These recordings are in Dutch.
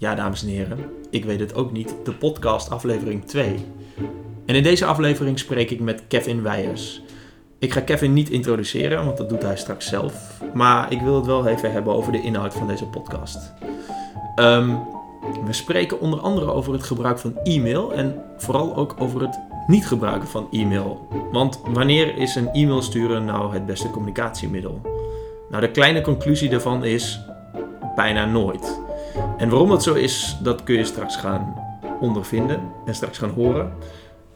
Ja, dames en heren, ik weet het ook niet. De podcast aflevering 2. En in deze aflevering spreek ik met Kevin Weijers. Ik ga Kevin niet introduceren, want dat doet hij straks zelf. Maar ik wil het wel even hebben over de inhoud van deze podcast. Ehm, we spreken onder andere over het gebruik van e-mail en vooral ook over het niet gebruiken van e-mail. Want wanneer is een e-mail sturen nou het beste communicatiemiddel? Nou, de kleine conclusie daarvan is bijna nooit. En waarom dat zo is, dat kun je straks gaan ondervinden en straks gaan horen.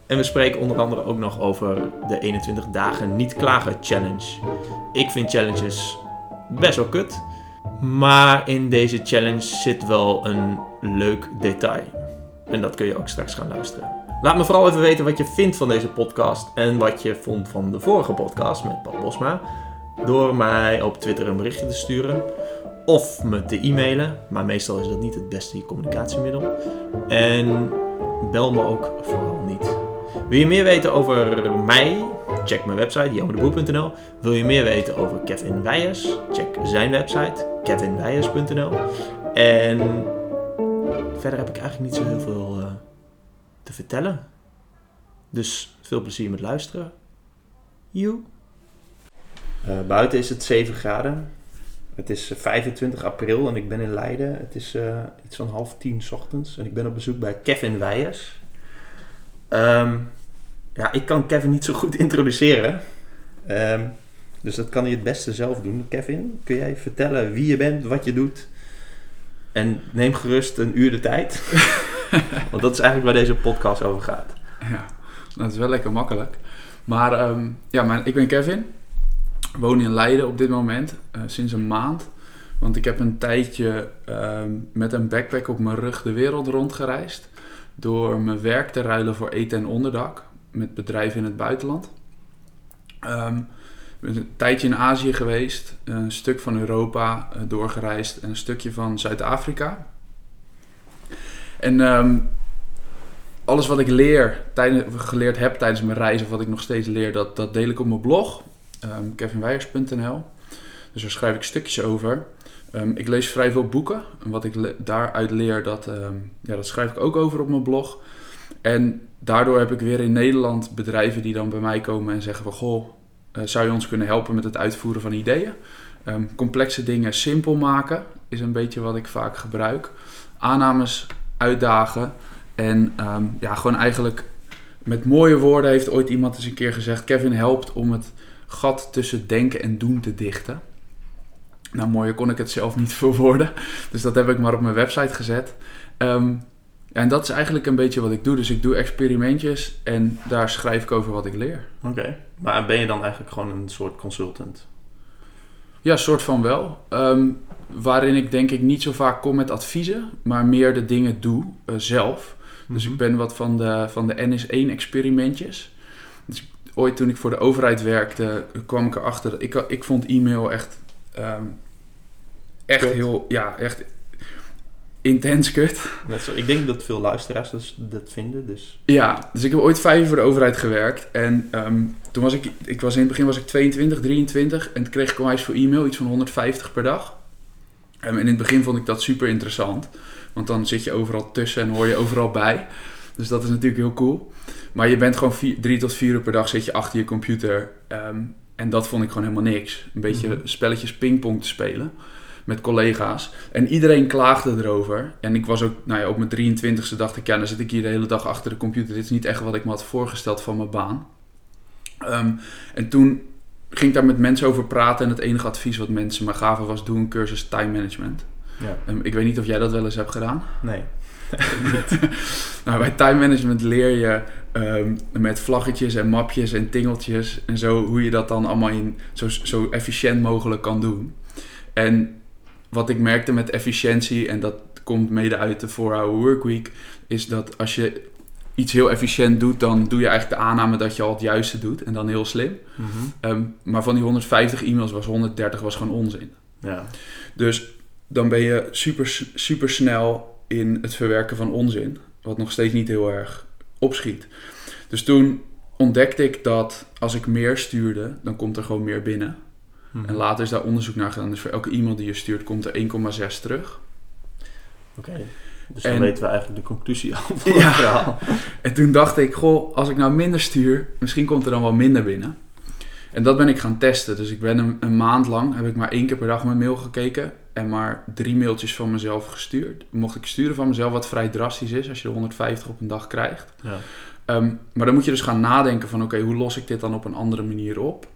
En we spreken onder andere ook nog over de 21 dagen niet klagen challenge. Ik vind challenges best wel kut. Maar in deze challenge zit wel een leuk detail. En dat kun je ook straks gaan luisteren. Laat me vooral even weten wat je vindt van deze podcast en wat je vond van de vorige podcast met Paul Bosma. Door mij op Twitter een berichtje te sturen of me te e-mailen. Maar meestal is dat niet het beste communicatiemiddel. En bel me ook vooral niet. Wil je meer weten over mij? Check mijn website, jamerdeboer.nl. Wil je meer weten over Kevin Weijers? Check zijn website, kevinweijers.nl. En verder heb ik eigenlijk niet zo heel veel uh, te vertellen. Dus veel plezier met luisteren. Joe. Uh, buiten is het 7 graden. Het is 25 april en ik ben in Leiden. Het is uh, iets van half tien s ochtends en ik ben op bezoek bij Kevin Weijers. Um, ja, ik kan Kevin niet zo goed introduceren. Um, dus dat kan hij het beste zelf doen. Kevin, kun jij vertellen wie je bent, wat je doet? En neem gerust een uur de tijd. Want dat is eigenlijk waar deze podcast over gaat. Ja, dat is wel lekker makkelijk. Maar um, ja, mijn, ik ben Kevin. Woon in Leiden op dit moment, uh, sinds een maand. Want ik heb een tijdje um, met een backpack op mijn rug de wereld rondgereisd. Door mijn werk te ruilen voor eten en onderdak. Met bedrijven in het buitenland. Um, ik ben een tijdje in Azië geweest. Een stuk van Europa uh, doorgereisd. En een stukje van Zuid-Afrika. En um, alles wat ik leer, tijdens, geleerd heb tijdens mijn reizen, of wat ik nog steeds leer, dat, dat deel ik op mijn blog um. Dus daar schrijf ik stukjes over. Um, ik lees vrij veel boeken. En wat ik daaruit leer, dat, um, ja, dat schrijf ik ook over op mijn blog. En daardoor heb ik weer in Nederland bedrijven die dan bij mij komen en zeggen van... Goh, uh, zou je ons kunnen helpen met het uitvoeren van ideeën? complexe dingen simpel maken is een beetje wat ik vaak gebruik. Aannames uitdagen en ja, gewoon eigenlijk met mooie woorden heeft ooit iemand eens een keer gezegd... Kevin helpt om het gat tussen denken en doen te dichten. Nou, mooier kon ik het zelf niet verwoorden. Dus dat heb ik maar op mijn website gezet. Um, en dat is eigenlijk een beetje wat ik doe. Dus ik doe experimentjes en daar schrijf ik over wat ik leer. Oké, okay. maar ben je dan eigenlijk gewoon een soort consultant? Ja, soort van wel. Um, waarin ik denk ik niet zo vaak kom met adviezen, maar meer de dingen doe uh, zelf. Dus mm -hmm. ik ben wat van de, van de NS1 experimentjes. Dus ooit toen ik voor de overheid werkte, kwam ik erachter. Ik, ik vond e-mail echt, um, echt heel, ja, echt intens kut. Zo, ik denk dat veel luisteraars dus dat vinden. Dus. Ja, dus ik heb ooit vijf jaar voor de overheid gewerkt. En um, toen was ik, ik was in het begin was ik 22, 23 en toen kreeg ik onwijs voor e-mail, iets van 150 per dag. Um, en in het begin vond ik dat super interessant. Want dan zit je overal tussen en hoor je overal bij. Dus dat is natuurlijk heel cool. Maar je bent gewoon vier, drie tot vier uur per dag zit je achter je computer. Um, en dat vond ik gewoon helemaal niks. Een beetje mm -hmm. spelletjes pingpong te spelen met collega's. En iedereen klaagde erover. En ik was ook, nou ja, op mijn 23ste dacht ik, ja, dan zit ik hier de hele dag achter de computer. Dit is niet echt wat ik me had voorgesteld van mijn baan. Um, en toen ging ik daar met mensen over praten. En het enige advies wat mensen me gaven was: doe een cursus time management. Ja. Um, ik weet niet of jij dat wel eens hebt gedaan. Nee. nou, bij time management leer je um, met vlaggetjes en mapjes en tingeltjes en zo hoe je dat dan allemaal in zo, zo efficiënt mogelijk kan doen. En wat ik merkte met efficiëntie, en dat komt mede uit de 4-hour workweek, is dat als je iets heel efficiënt doet, dan doe je eigenlijk de aanname dat je al het juiste doet en dan heel slim. Mm -hmm. um, maar van die 150 e-mails was 130 was gewoon onzin. Ja. Dus dan ben je super, super snel in het verwerken van onzin, wat nog steeds niet heel erg opschiet. Dus toen ontdekte ik dat als ik meer stuurde, dan komt er gewoon meer binnen. -hmm. En later is daar onderzoek naar gedaan. Dus voor elke e-mail die je stuurt, komt er 1,6 terug. Oké. Dus dan En- weten we eigenlijk de conclusie al van Ja. het verhaal. En toen dacht ik, goh, als ik nou minder stuur, misschien komt er dan wel minder binnen. En dat ben ik gaan testen. Dus ik ben een, een maand lang, heb ik maar één keer per dag mijn mail gekeken. En maar drie mailtjes van mezelf gestuurd. Mocht ik sturen van mezelf, wat vrij drastisch is als je er 150 op een dag krijgt. Ja. Ehm, maar dan moet je dus gaan nadenken van, oké, hoe los ik dit dan op een andere manier op?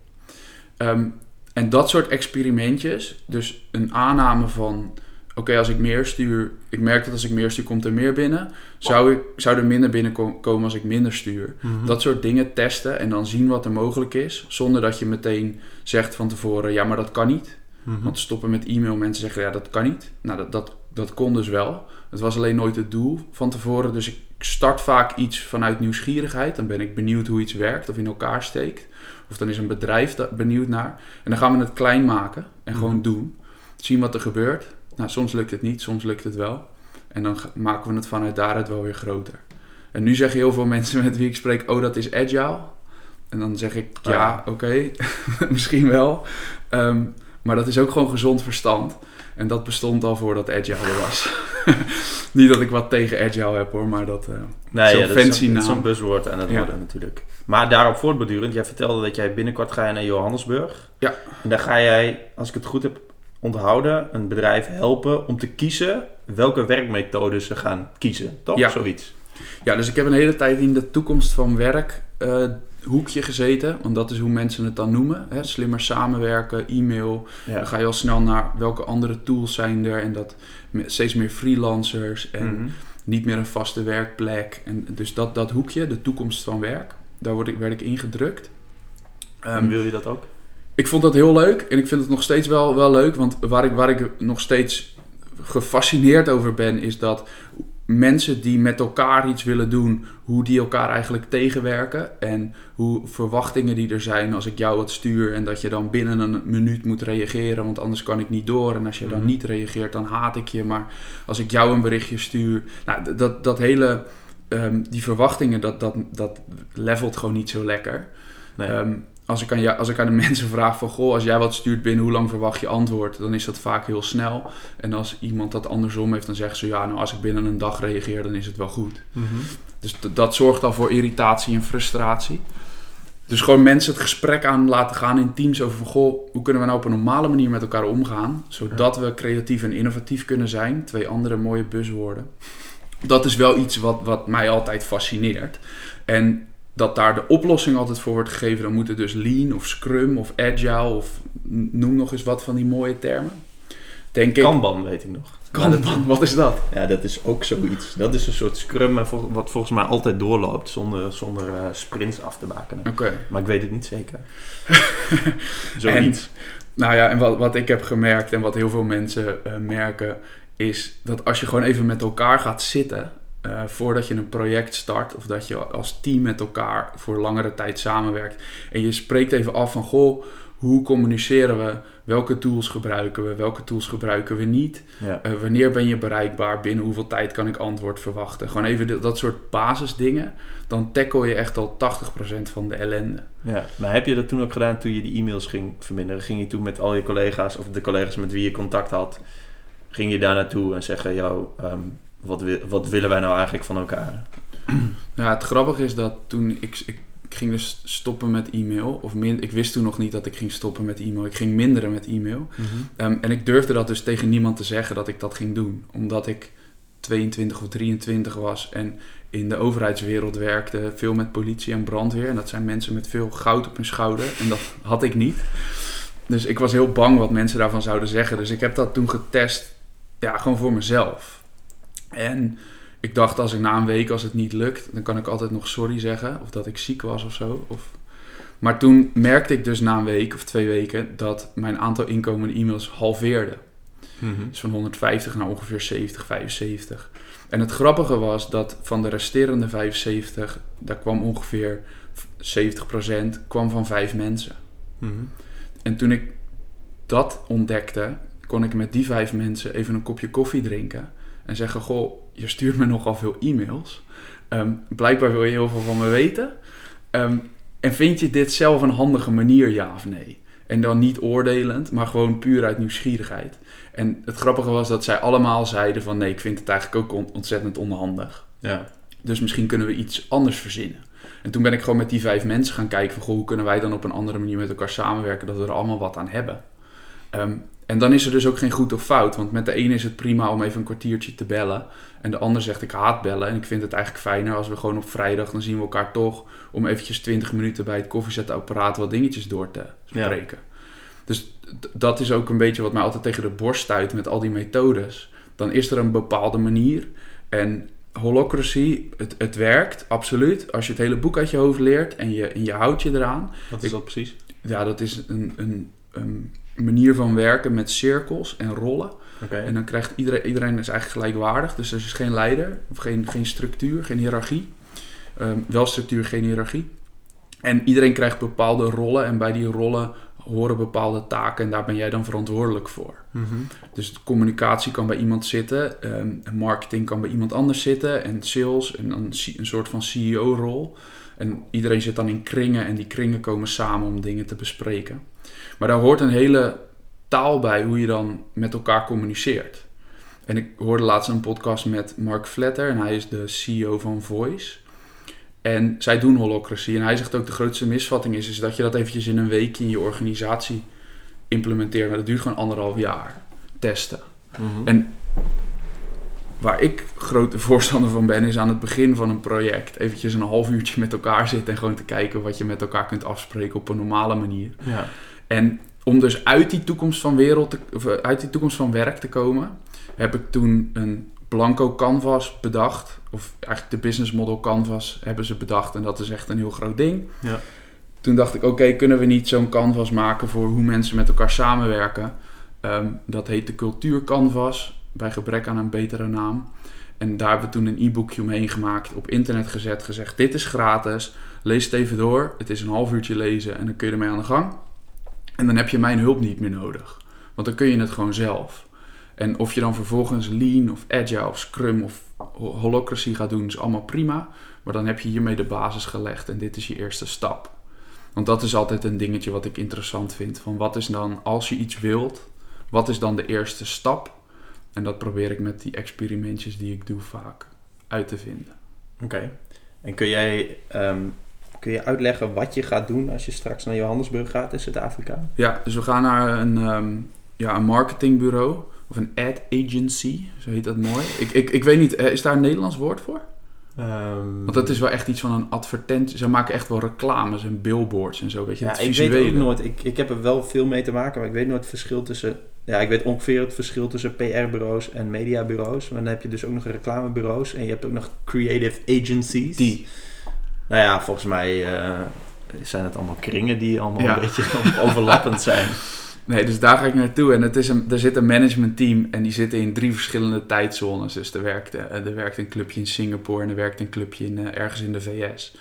Ehm, en dat soort experimentjes, dus een aanname van, oké, als ik meer stuur, ik merk dat als ik meer stuur, komt er meer binnen. Zou, ik, zou er minder binnenkomen als ik minder stuur? Mhm. Dat soort dingen testen en dan zien wat er mogelijk is, zonder dat je meteen zegt van tevoren, ja, maar dat kan niet. Mhm. Want stoppen met e-mail, mensen zeggen ja, dat kan niet. Nou, dat, dat, dat kon dus wel. Het was alleen nooit het doel van tevoren. Dus ik start vaak iets vanuit nieuwsgierigheid. Dan ben ik benieuwd hoe iets werkt of in elkaar steekt. Of dan is een bedrijf daar benieuwd naar. En dan gaan we het klein maken en gewoon Mhm. doen. Zien wat er gebeurt. Nou, soms lukt het niet, soms lukt het wel. En dan maken we het vanuit daaruit wel weer groter. En nu zeggen heel veel mensen met wie ik spreek, oh dat is agile. En dan zeg ik, ja, oké, misschien wel. Ehm, maar dat is ook gewoon gezond verstand. En dat bestond al voordat Agile er was. Niet dat ik wat tegen Agile heb hoor, maar dat... eh, Nee, Zo'n ja, is fancy dat is naam. zo'n buzzword aan het Ja. worden natuurlijk. Maar daarop voortbordurend, jij vertelde dat jij binnenkort ga je naar Johannesburg. Ja. En daar ga jij, als ik het goed heb onthouden, een bedrijf helpen om te kiezen welke werkmethode ze gaan kiezen. Toch? Ja. Zoiets. Ja, dus ik heb een hele tijd in de toekomst van werk eh, hoekje gezeten. Want dat is hoe mensen het dan noemen. Hè? Slimmer samenwerken, e-mail. Ja. Dan ga je al snel naar welke andere tools zijn er. En dat steeds meer freelancers en Mhm. niet meer een vaste werkplek. En dus dat, dat hoekje, de toekomst van werk, daar word ik, werd ik ingedrukt. Ehm, En wil je dat ook? Ik vond dat heel leuk en ik vind het nog steeds wel, wel leuk. Want waar ik, waar ik nog steeds gefascineerd over ben, is dat mensen die met elkaar iets willen doen, hoe die elkaar eigenlijk tegenwerken. En hoe verwachtingen die er zijn als ik jou wat stuur en dat je dan binnen een minuut moet reageren, want anders kan ik niet door. En als je dan Mhm. niet reageert, dan haat ik je. Maar als ik jou een berichtje stuur, nou, dat, dat hele, ehm, die verwachtingen, dat, dat, dat levelt gewoon niet zo lekker. Nee. Ehm, als, ik aan jou, als ik aan de mensen vraag van... Goh, als jij wat stuurt binnen, hoe lang verwacht je antwoord? Dan is dat vaak heel snel. En als iemand dat andersom heeft, dan zeggen ze... Ja, nou, als ik binnen een dag reageer, dan is het wel goed. Mhm. Dus dat zorgt al voor irritatie en frustratie. Dus gewoon mensen het gesprek aan laten gaan in teams over van... Goh, hoe kunnen we nou op een normale manier met elkaar omgaan? Zodat we creatief en innovatief kunnen zijn. Twee andere mooie buzzwoorden. Dat is wel iets wat, wat mij altijd fascineert. En dat daar de oplossing altijd voor wordt gegeven... dan moet het dus lean of scrum of agile of noem nog eens wat van die mooie termen. Denk ik. Kanban weet ik nog. Kanban, wat is dat? Ja, dat is ook zoiets. Dat is een soort scrum maar vol- wat volgens mij altijd doorloopt zonder, zonder eh, sprints af te bakenen. Oké. Maar ik weet het niet zeker. Zoiets. Nou ja, en wat, wat ik heb gemerkt en wat heel veel mensen eh, merken, is dat als je gewoon even met elkaar gaat zitten, eh, voordat je een project start, of dat je als team met elkaar voor langere tijd samenwerkt, en je spreekt even af van, goh, hoe communiceren we? Welke tools gebruiken we? Welke tools gebruiken we niet? Ja. Eh, wanneer ben je bereikbaar? Binnen hoeveel tijd kan ik antwoord verwachten? Gewoon even dat soort basisdingen. Dan tackle je echt al 80% van de ellende. Ja, maar heb je dat toen ook gedaan toen je die e-mails ging verminderen? Ging je toen met al je collega's of de collega's met wie je contact had, ging je daar naartoe en zeggen, jou, wat, wi- wat willen wij nou eigenlijk van elkaar? Ja, het grappige is dat toen ik, ik, ik ging dus stoppen met e-mail, of min, ik wist toen nog niet dat ik ging stoppen met e-mail. Ik ging minderen met e-mail. Ehm, en ik durfde dat dus tegen niemand te zeggen dat ik dat ging doen, omdat ik 22 of 23 was en in de overheidswereld werkte, veel met politie en brandweer. En dat zijn mensen met veel goud op hun schouder. En dat had ik niet. Dus ik was heel bang wat mensen daarvan zouden zeggen. Dus ik heb dat toen getest, ja, gewoon voor mezelf. En ik dacht, als ik na een week, als het niet lukt, dan kan ik altijd nog sorry zeggen. Of dat ik ziek was of zo. Of... Maar toen merkte ik dus na een week of twee weken dat mijn aantal inkomende e-mails halveerde. Mhm. Dus van 150 naar ongeveer 70, 75. En het grappige was dat van de resterende 75, daar kwam ongeveer 70% kwam van vijf mensen. Mhm. En toen ik dat ontdekte, kon ik met die vijf mensen even een kopje koffie drinken. En zeggen, goh, je stuurt me nogal veel e-mails. Ehm, blijkbaar wil je heel veel van me weten. Ehm, en vind je dit zelf een handige manier, ja of nee? En dan niet oordelend, maar gewoon puur uit nieuwsgierigheid. En het grappige was dat zij allemaal zeiden van nee, ik vind het eigenlijk ook on- ontzettend onhandig. Ja. Dus misschien kunnen we iets anders verzinnen. En toen ben ik gewoon met die vijf mensen gaan kijken van goh, hoe kunnen wij dan op een andere manier met elkaar samenwerken dat we er allemaal wat aan hebben. Ehm, en dan is er dus ook geen goed of fout, want met de ene is het prima om even een kwartiertje te bellen. En de ander zegt ik haat bellen en ik vind het eigenlijk fijner als we gewoon op vrijdag, dan zien we elkaar toch om eventjes 20 minuten bij het koffiezetapparaat wat dingetjes door te spreken. Dus dat is ook een beetje wat mij altijd tegen de borst stuit met al die methodes. Dan is er een bepaalde manier en holocracy, het, het werkt, absoluut. Als je het hele boek uit je hoofd leert en je, en je houdt je eraan. Wat is dat precies? Ja, dat is een, een, een manier van werken met cirkels en rollen. En dan krijgt iedereen, iedereen is eigenlijk gelijkwaardig. Dus er is geen leider, of geen, geen structuur, geen hiërarchie. Ehm, wel structuur, geen hiërarchie. En iedereen krijgt bepaalde rollen en bij die rollen horen bepaalde taken en daar ben jij dan verantwoordelijk voor. Mhm. Dus communicatie kan bij iemand zitten, en marketing kan bij iemand anders zitten en sales en dan een soort van CEO-rol. En iedereen zit dan in kringen en die kringen komen samen om dingen te bespreken. Maar daar hoort een hele taal bij hoe je dan met elkaar communiceert. En ik hoorde laatst een podcast met Mark Flatter en hij is de CEO van Voice. En zij doen holocracy. En hij zegt ook de grootste misvatting is, is dat je dat eventjes in een weekje in je organisatie implementeert. Maar dat duurt gewoon anderhalf jaar testen. Mhm. En waar ik grote voorstander van ben, is aan het begin van een project eventjes een half uurtje met elkaar zitten en gewoon te kijken wat je met elkaar kunt afspreken op een normale manier. ja. En om dus uit die toekomst van wereld, te, of eh, uit die toekomst van werk te komen, heb ik toen een blanco canvas bedacht. Of eigenlijk de business model canvas hebben ze bedacht en dat is echt een heel groot ding. Ja. Toen dacht ik, oké, kunnen we niet zo'n canvas maken voor hoe mensen met elkaar samenwerken? Ehm, dat heet de cultuur canvas, bij gebrek aan een betere naam. En daar hebben we toen een e-boekje omheen gemaakt, op internet gezet, gezegd, dit is gratis, lees het even door. Het is een half uurtje lezen en dan kun je ermee aan de gang. En dan heb je mijn hulp niet meer nodig. Want dan kun je het gewoon zelf. En of je dan vervolgens Lean of Agile of Scrum of ho- Holocracy gaat doen, is allemaal prima. Maar dan heb je hiermee de basis gelegd en dit is je eerste stap. Want dat is altijd een dingetje wat ik interessant vind. Van wat is dan, als je iets wilt, wat is dan de eerste stap? En dat probeer ik met die experimentjes die ik doe vaak uit te vinden. Oké. En kun jij, ehm, kun je uitleggen wat je gaat doen als je straks naar Johannesburg gaat in Zuid-Afrika? Ja, dus we gaan naar een, ehm, ja, een marketingbureau of een ad agency, zo heet dat mooi. Ik, ik, ik weet niet, eh, is daar een Nederlands woord voor? Ehm, Want dat is wel echt iets van een advertentie. Ze maken echt wel reclames en billboards en zo, weet je. Ja, ik weet ook nooit. Ik, ik heb er wel veel mee te maken, maar ik weet nooit het verschil tussen. Ja, ik weet ongeveer het verschil tussen PR-bureaus en mediabureaus. Maar dan heb je dus ook nog reclamebureaus en je hebt ook nog creative agencies. Die. Nou ja, volgens mij eh, zijn het allemaal kringen die allemaal Ja. een beetje overlappend zijn. Nee, dus daar ga ik naartoe. En het is een, er zit een managementteam en die zitten in drie verschillende tijdzones. Dus er werkt, eh, er werkt een clubje in Singapore en er werkt een clubje in, eh, ergens in de VS.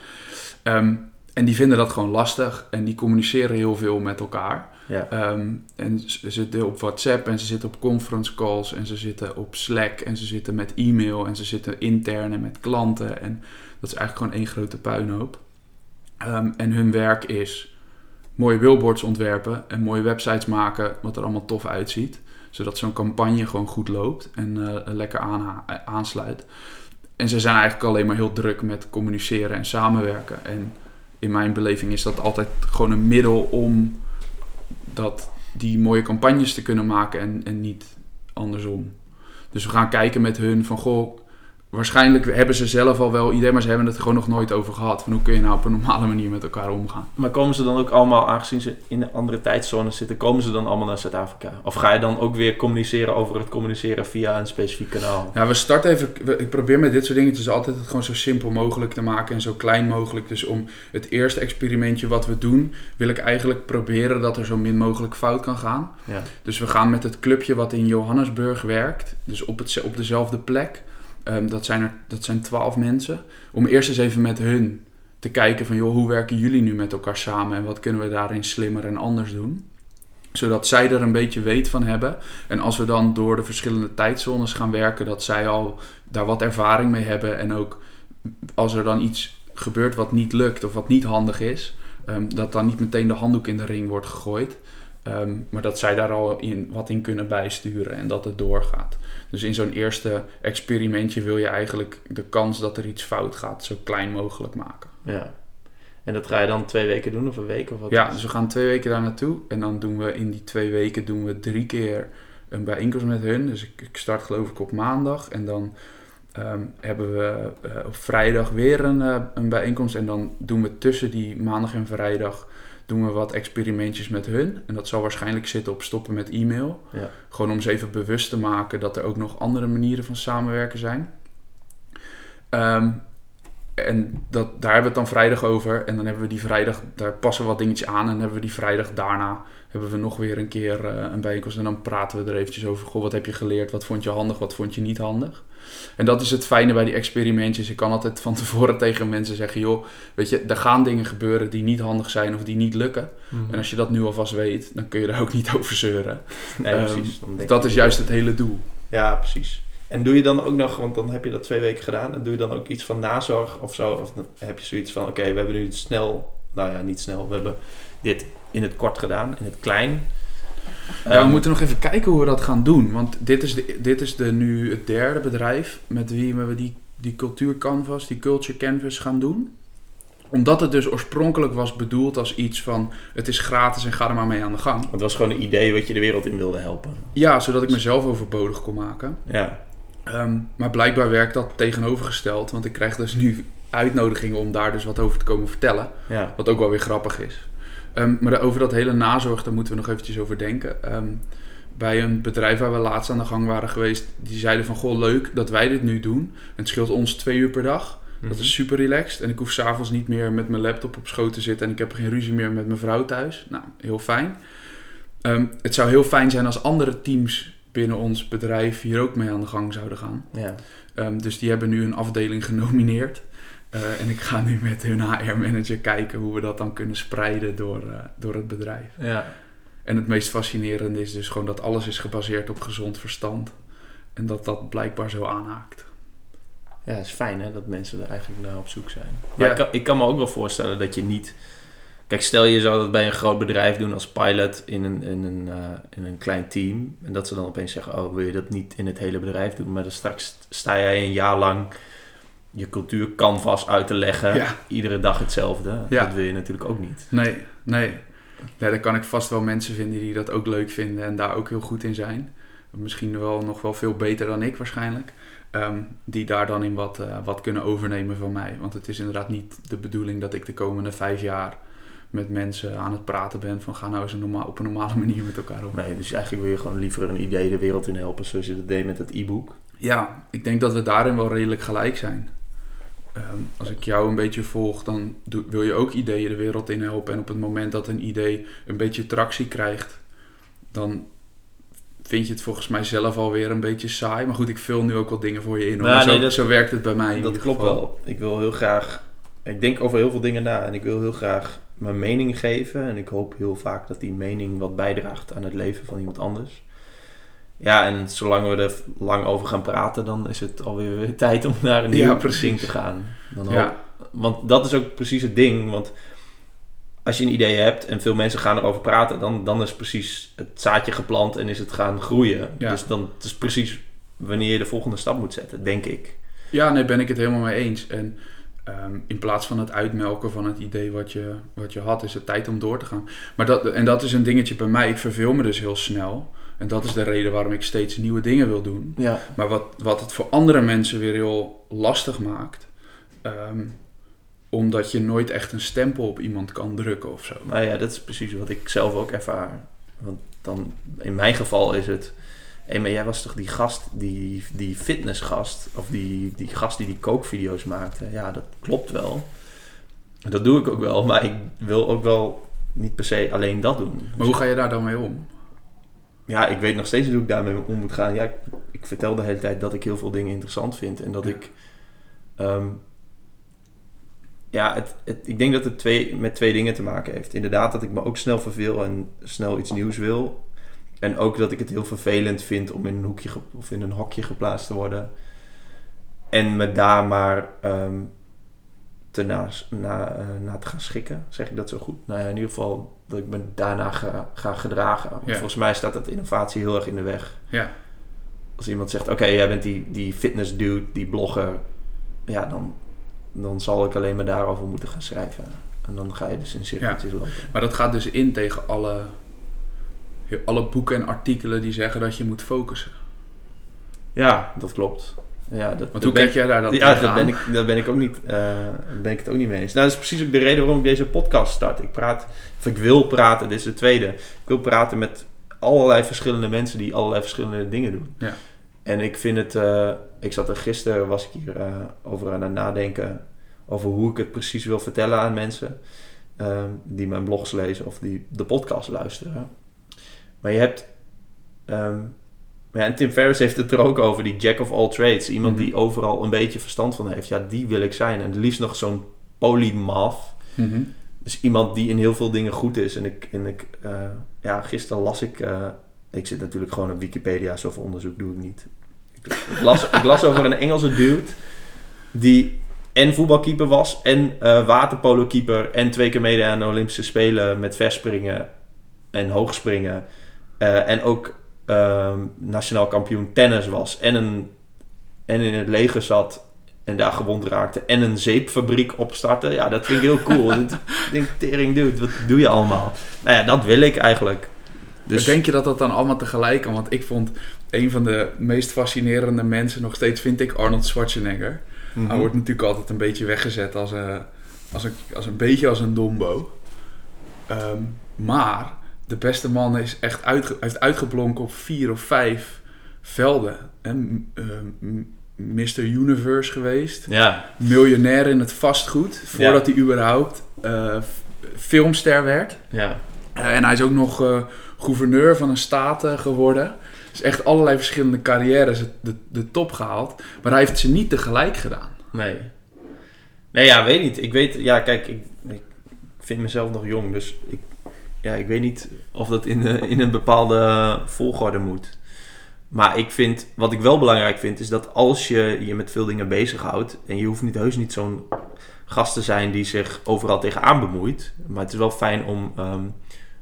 Ehm, en die vinden dat gewoon lastig en die communiceren heel veel met elkaar. Ja. Ehm, en ze zitten op WhatsApp en ze zitten op conference calls en ze zitten op Slack en ze zitten met e-mail en ze zitten intern en met klanten. En is eigenlijk gewoon één grote puinhoop. Ehm, en hun werk is mooie billboards ontwerpen en mooie websites maken wat er allemaal tof uitziet. Zodat zo'n campagne gewoon goed loopt en eh, lekker aansluit. En ze zijn eigenlijk alleen maar heel druk met communiceren en samenwerken. En in mijn beleving is dat altijd gewoon een middel om dat, die mooie campagnes te kunnen maken en, en niet andersom. Dus we gaan kijken met hun van goh, waarschijnlijk hebben ze zelf al wel idee, maar ze hebben het gewoon nog nooit over gehad. Van hoe kun je nou op een normale manier met elkaar omgaan. Maar komen ze dan ook allemaal, aangezien ze in een andere tijdzone zitten, komen ze dan allemaal naar Zuid-Afrika? Of ga je dan ook weer communiceren over het communiceren via een specifiek kanaal? Ja, we starten even. Ik probeer met dit soort dingetjes altijd het gewoon zo simpel mogelijk te maken en zo klein mogelijk. Dus om het eerste experimentje wat we doen, wil ik eigenlijk proberen dat er zo min mogelijk fout kan gaan. Ja. Dus we gaan met het clubje wat in Johannesburg werkt, dus op, het, op dezelfde plek. Ehm, dat, zijn er, dat zijn twaalf mensen. Om eerst eens even met hun te kijken van, joh, hoe werken jullie nu met elkaar samen en wat kunnen we daarin slimmer en anders doen? Zodat zij er een beetje weet van hebben. En als we dan door de verschillende tijdzones gaan werken, dat zij al daar wat ervaring mee hebben. En ook als er dan iets gebeurt wat niet lukt of wat niet handig is, ehm, dat dan niet meteen de handdoek in de ring wordt gegooid. Ehm, maar dat zij daar al in, wat in kunnen bijsturen en dat het doorgaat. Dus in zo'n eerste experimentje wil je eigenlijk de kans dat er iets fout gaat zo klein mogelijk maken. Ja. En dat ga je dan twee weken doen of een week of wat? Ja, dus we gaan twee weken daar naartoe. En dan doen we in die twee weken doen we drie keer een bijeenkomst met hun. Dus ik, ik start geloof ik op maandag. En dan ehm, hebben we eh, op vrijdag weer een, eh, een bijeenkomst. En dan doen we tussen die maandag en vrijdag doen we wat experimentjes met hun. En dat zal waarschijnlijk zitten op stoppen met e-mail. Ja. Gewoon om ze even bewust te maken dat er ook nog andere manieren van samenwerken zijn. Ehm, en dat, daar hebben we het dan vrijdag over. En dan hebben we die vrijdag, daar passen we wat dingetjes aan. En dan hebben we die vrijdag daarna hebben we nog weer een keer eh, een bijeenkomst. En dan praten we er eventjes over. Goh, wat heb je geleerd? Wat vond je handig? Wat vond je niet handig? En dat is het fijne bij die experimentjes. Ik kan altijd van tevoren tegen mensen zeggen: joh, weet je, er gaan dingen gebeuren die niet handig zijn of die niet lukken. Mhm. En als je dat nu alvast weet, dan kun je daar ook niet over zeuren. Nee, Ehm, precies. Dat is juist het hele doel. Ja, precies. En doe je dan ook nog, want dan heb je dat twee weken gedaan, en doe je dan ook iets van nazorg of zo? Of heb je zoiets van, oké, we hebben nu snel, nou ja, niet snel, we hebben dit in het kort gedaan, in het klein. Ja, we moeten nog even kijken hoe we dat gaan doen. Want dit is, de, dit is de, nu het derde bedrijf met wie we die, die cultuurcanvas, die culture canvas gaan doen. Omdat het dus oorspronkelijk was bedoeld als iets van het is gratis en ga er maar mee aan de gang. Het was gewoon een idee wat je de wereld in wilde helpen. Ja, zodat ik mezelf overbodig kon maken. Ja, Ehm, maar blijkbaar werkt dat tegenovergesteld. Want ik krijg dus nu uitnodigingen om daar dus wat over te komen vertellen. ja, Wat ook wel weer grappig is. Ehm, maar over dat hele nazorg, daar moeten we nog eventjes over denken. Ehm, bij een bedrijf waar we laatst aan de gang waren geweest, die zeiden van, goh, leuk dat wij dit nu doen. Het scheelt ons twee uur per dag. Dat Mhm. is super relaxed. En ik hoef s'avonds niet meer met mijn laptop op schoot te zitten en ik heb geen ruzie meer met mijn vrouw thuis. Nou, heel fijn. Ehm, het zou heel fijn zijn als andere teams binnen ons bedrijf hier ook mee aan de gang zouden gaan. ja. Dus die hebben nu een afdeling genomineerd. Eh, en ik ga nu met hun HR-manager kijken hoe we dat dan kunnen spreiden door, eh, door het bedrijf. ja. En het meest fascinerende is dus gewoon dat alles is gebaseerd op gezond verstand. En dat dat blijkbaar zo aanhaakt. Ja, het is fijn hè, dat mensen er eigenlijk naar op zoek zijn. Maar Ja. ik, kan, ik kan me ook wel voorstellen dat je niet... Kijk, stel je zou dat bij een groot bedrijf doen als pilot in een, in een, eh, in een klein team. En dat ze dan opeens zeggen, oh wil je dat niet in het hele bedrijf doen? Maar dan straks sta jij een jaar lang je cultuurcanvas uit te leggen. Ja. Iedere dag hetzelfde. Ja. Dat wil je natuurlijk ook niet. Nee, nee. nee. Dan kan ik vast wel mensen vinden die dat ook leuk vinden en daar ook heel goed in zijn. Misschien wel nog wel veel beter dan ik waarschijnlijk. Ehm, die daar dan in wat, eh, wat kunnen overnemen van mij. Want het is inderdaad niet de bedoeling dat ik de komende vijf jaar met mensen aan het praten ben van ga nou eens een normaal, op een normale manier met elkaar om. Nee, dus eigenlijk wil je gewoon liever een idee de wereld in helpen zoals je dat deed met het e-book. Ja, ik denk dat we daarin wel redelijk gelijk zijn. Ehm, als ik jou een beetje volg, dan doe- wil je ook ideeën de wereld in helpen. En op het moment dat een idee een beetje tractie krijgt, dan vind je het volgens mij zelf alweer een beetje saai. Maar goed, ik vul nu ook wel dingen voor je in. Maar zo, nee, dat- zo werkt het bij mij. in Dat klopt geval. wel. Ik wil heel graag. Ik denk over heel veel dingen na en ik wil heel graag mijn mening geven. En ik hoop heel vaak dat die mening wat bijdraagt aan het leven van iemand anders. Ja, en zolang we er lang over gaan praten, dan is het alweer weer tijd om naar een Ja, nieuw precies. ding te gaan. Dan Ja, Want dat is ook precies het ding. Want als je een idee hebt en veel mensen gaan erover praten, dan, dan is precies het zaadje geplant en is het gaan groeien. Ja. Dus dan het is precies wanneer je de volgende stap moet zetten, denk ik. ja, nee, ben ik het helemaal mee eens. En ehm, in plaats van het uitmelken van het idee wat je, wat je had, is het tijd om door te gaan. Maar dat, en dat is een dingetje bij mij. Ik verveel me dus heel snel. En dat is de reden waarom ik steeds nieuwe dingen wil doen. Ja. Maar wat, wat het voor andere mensen weer heel lastig maakt. ehm, omdat je nooit echt een stempel op iemand kan drukken of zo. Nou ja, dat is precies wat ik zelf ook ervaar. Want dan, in mijn geval is het... Hé, maar jij was toch die gast, die, die fitnessgast... of die, die gast die die kookvideo's maakte? Ja, dat klopt wel. Dat doe ik ook wel, maar ik wil ook wel niet per se alleen dat doen. Maar hoe ga je daar dan mee om? Ja, ik weet nog steeds hoe ik daarmee om moet gaan. Ja, ik, ik vertel de hele tijd dat ik heel veel dingen interessant vind. En dat Ja. ik... ehm, ja, het, het, ik denk dat het twee, met twee dingen te maken heeft. Inderdaad dat ik me ook snel verveel en snel iets nieuws wil. En ook dat ik het heel vervelend vind om in een hoekje of in een hokje geplaatst te worden. En me daar maar te na, na, eh, na te gaan schikken. Zeg ik dat zo goed? Nou ja, in ieder geval dat ik me daarna ga, ga gedragen. Want Ja. Volgens mij staat dat innovatie heel erg in de weg. Ja. Als iemand zegt, oké, jij bent die, die fitness dude, die blogger. Ja, dan, dan zal ik alleen maar daarover moeten gaan schrijven. En dan ga je dus in cirkeltjes lopen. Maar dat gaat dus in tegen alle, alle boeken en artikelen die zeggen dat je moet focussen. Ja, dat klopt. Ja, dat, Want dat hoe kijk jij daar dan ja, daar ben, ik, daar ben ik ook niet, daar ben ik het ook niet mee eens. Nou, dat is precies ook de reden waarom ik deze podcast start. Ik praat, of ik wil praten, dit is de tweede. Ik wil praten met allerlei verschillende mensen die allerlei verschillende dingen doen. Ja. En ik vind het, eh, ik zat er gisteren, was ik hier eh, over aan het nadenken over hoe ik het precies wil vertellen aan mensen ehm, die mijn blogs lezen of die de podcast luisteren. Maar je hebt, ehm, ja, en Tim Ferriss heeft het er ook over, die jack of all trades. Iemand Mhm. die overal een beetje verstand van heeft. Ja, die wil ik zijn. En het liefst nog zo'n polymath. Mhm. Dus iemand die in heel veel dingen goed is. En ik, en ik eh, ja, gisteren las ik, eh, ik zit natuurlijk gewoon op Wikipedia, zoveel onderzoek doe ik niet. Ik, ik las, ik las over een Engelse dude die en voetbalkeeper was en eh waterpolokeeper en twee keer meedeed aan de Olympische Spelen met verspringen en hoogspringen. Eh, en ook ehm, nationaal kampioen tennis was en, een, en in het leger zat en daar gewond raakte en een zeepfabriek opstartte. Ja, dat vind ik heel cool. Ik denk, tering dude, wat doe je allemaal? Nou ja, dat wil ik eigenlijk. Dus Denk je dat dat dan allemaal tegelijk kan? Want ik vond een van de meest fascinerende mensen nog steeds, vind ik, Arnold Schwarzenegger. Mhm. Hij wordt natuurlijk altijd een beetje weggezet als een, als een, als een beetje als een dombo. Ehm, maar de beste man is echt uitge, heeft uitgeblonken op vier of vijf velden. En, Mr. Universe geweest. Ja, Miljonair in het vastgoed. Voordat hij überhaupt eh, filmster werd. ja. Eh, en hij is ook nog eh, gouverneur van een staat eh, geworden. Dus echt allerlei verschillende carrières de, de top gehaald. Maar hij heeft ze niet tegelijk gedaan. Nee. Nee, ja, weet niet. Ik weet, ja, kijk, ik, ik vind mezelf nog jong, dus ik, ja, ik weet niet of dat in, eh, in een bepaalde volgorde moet. Maar ik vind, wat ik wel belangrijk vind, is dat als je je met veel dingen bezighoudt, en je hoeft niet heus niet zo'n gast te zijn die zich overal tegenaan bemoeit, maar het is wel fijn om, ehm,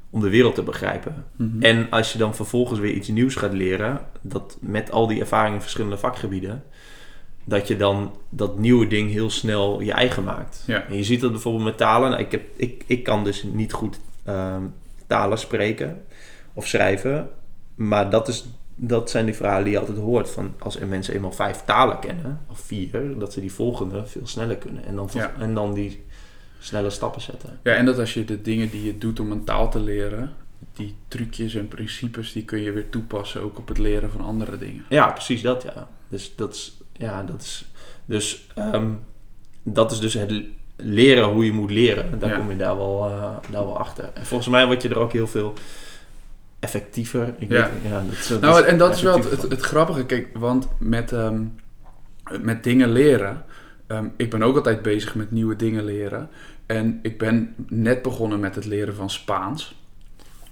om de wereld te begrijpen. En als je dan vervolgens weer iets nieuws gaat leren, dat met al die ervaringen in verschillende vakgebieden, dat je dan dat nieuwe ding heel snel je eigen maakt. Ja. En je ziet dat bijvoorbeeld met talen. Nou, ik, heb, ik, ik kan dus niet goed ehm, talen spreken of schrijven, maar dat, is, dat zijn die verhalen die je altijd hoort. Van als mensen eenmaal vijf talen kennen, of vier, dat ze die volgende veel sneller kunnen. En dan, Ja. en dan die snelle stappen zetten. Ja, en dat als je de dingen die je doet om een taal te leren, die trucjes en principes, die kun je weer toepassen ook op het leren van andere dingen. Ja, precies dat, ja. Dus dat is, ja, dat is, dus, ehm, dat is dus het leren hoe je moet leren. Daar Ja. kom je daar wel, eh, daar wel achter. En volgens mij word je er ook heel veel effectiever. Ik Ja. weet, ja dat is, dat Nou, en dat is wel het, het grappige. Kijk, want met, ehm, met dingen leren. ehm, ik ben ook altijd bezig met nieuwe dingen leren. En ik ben net begonnen met het leren van Spaans.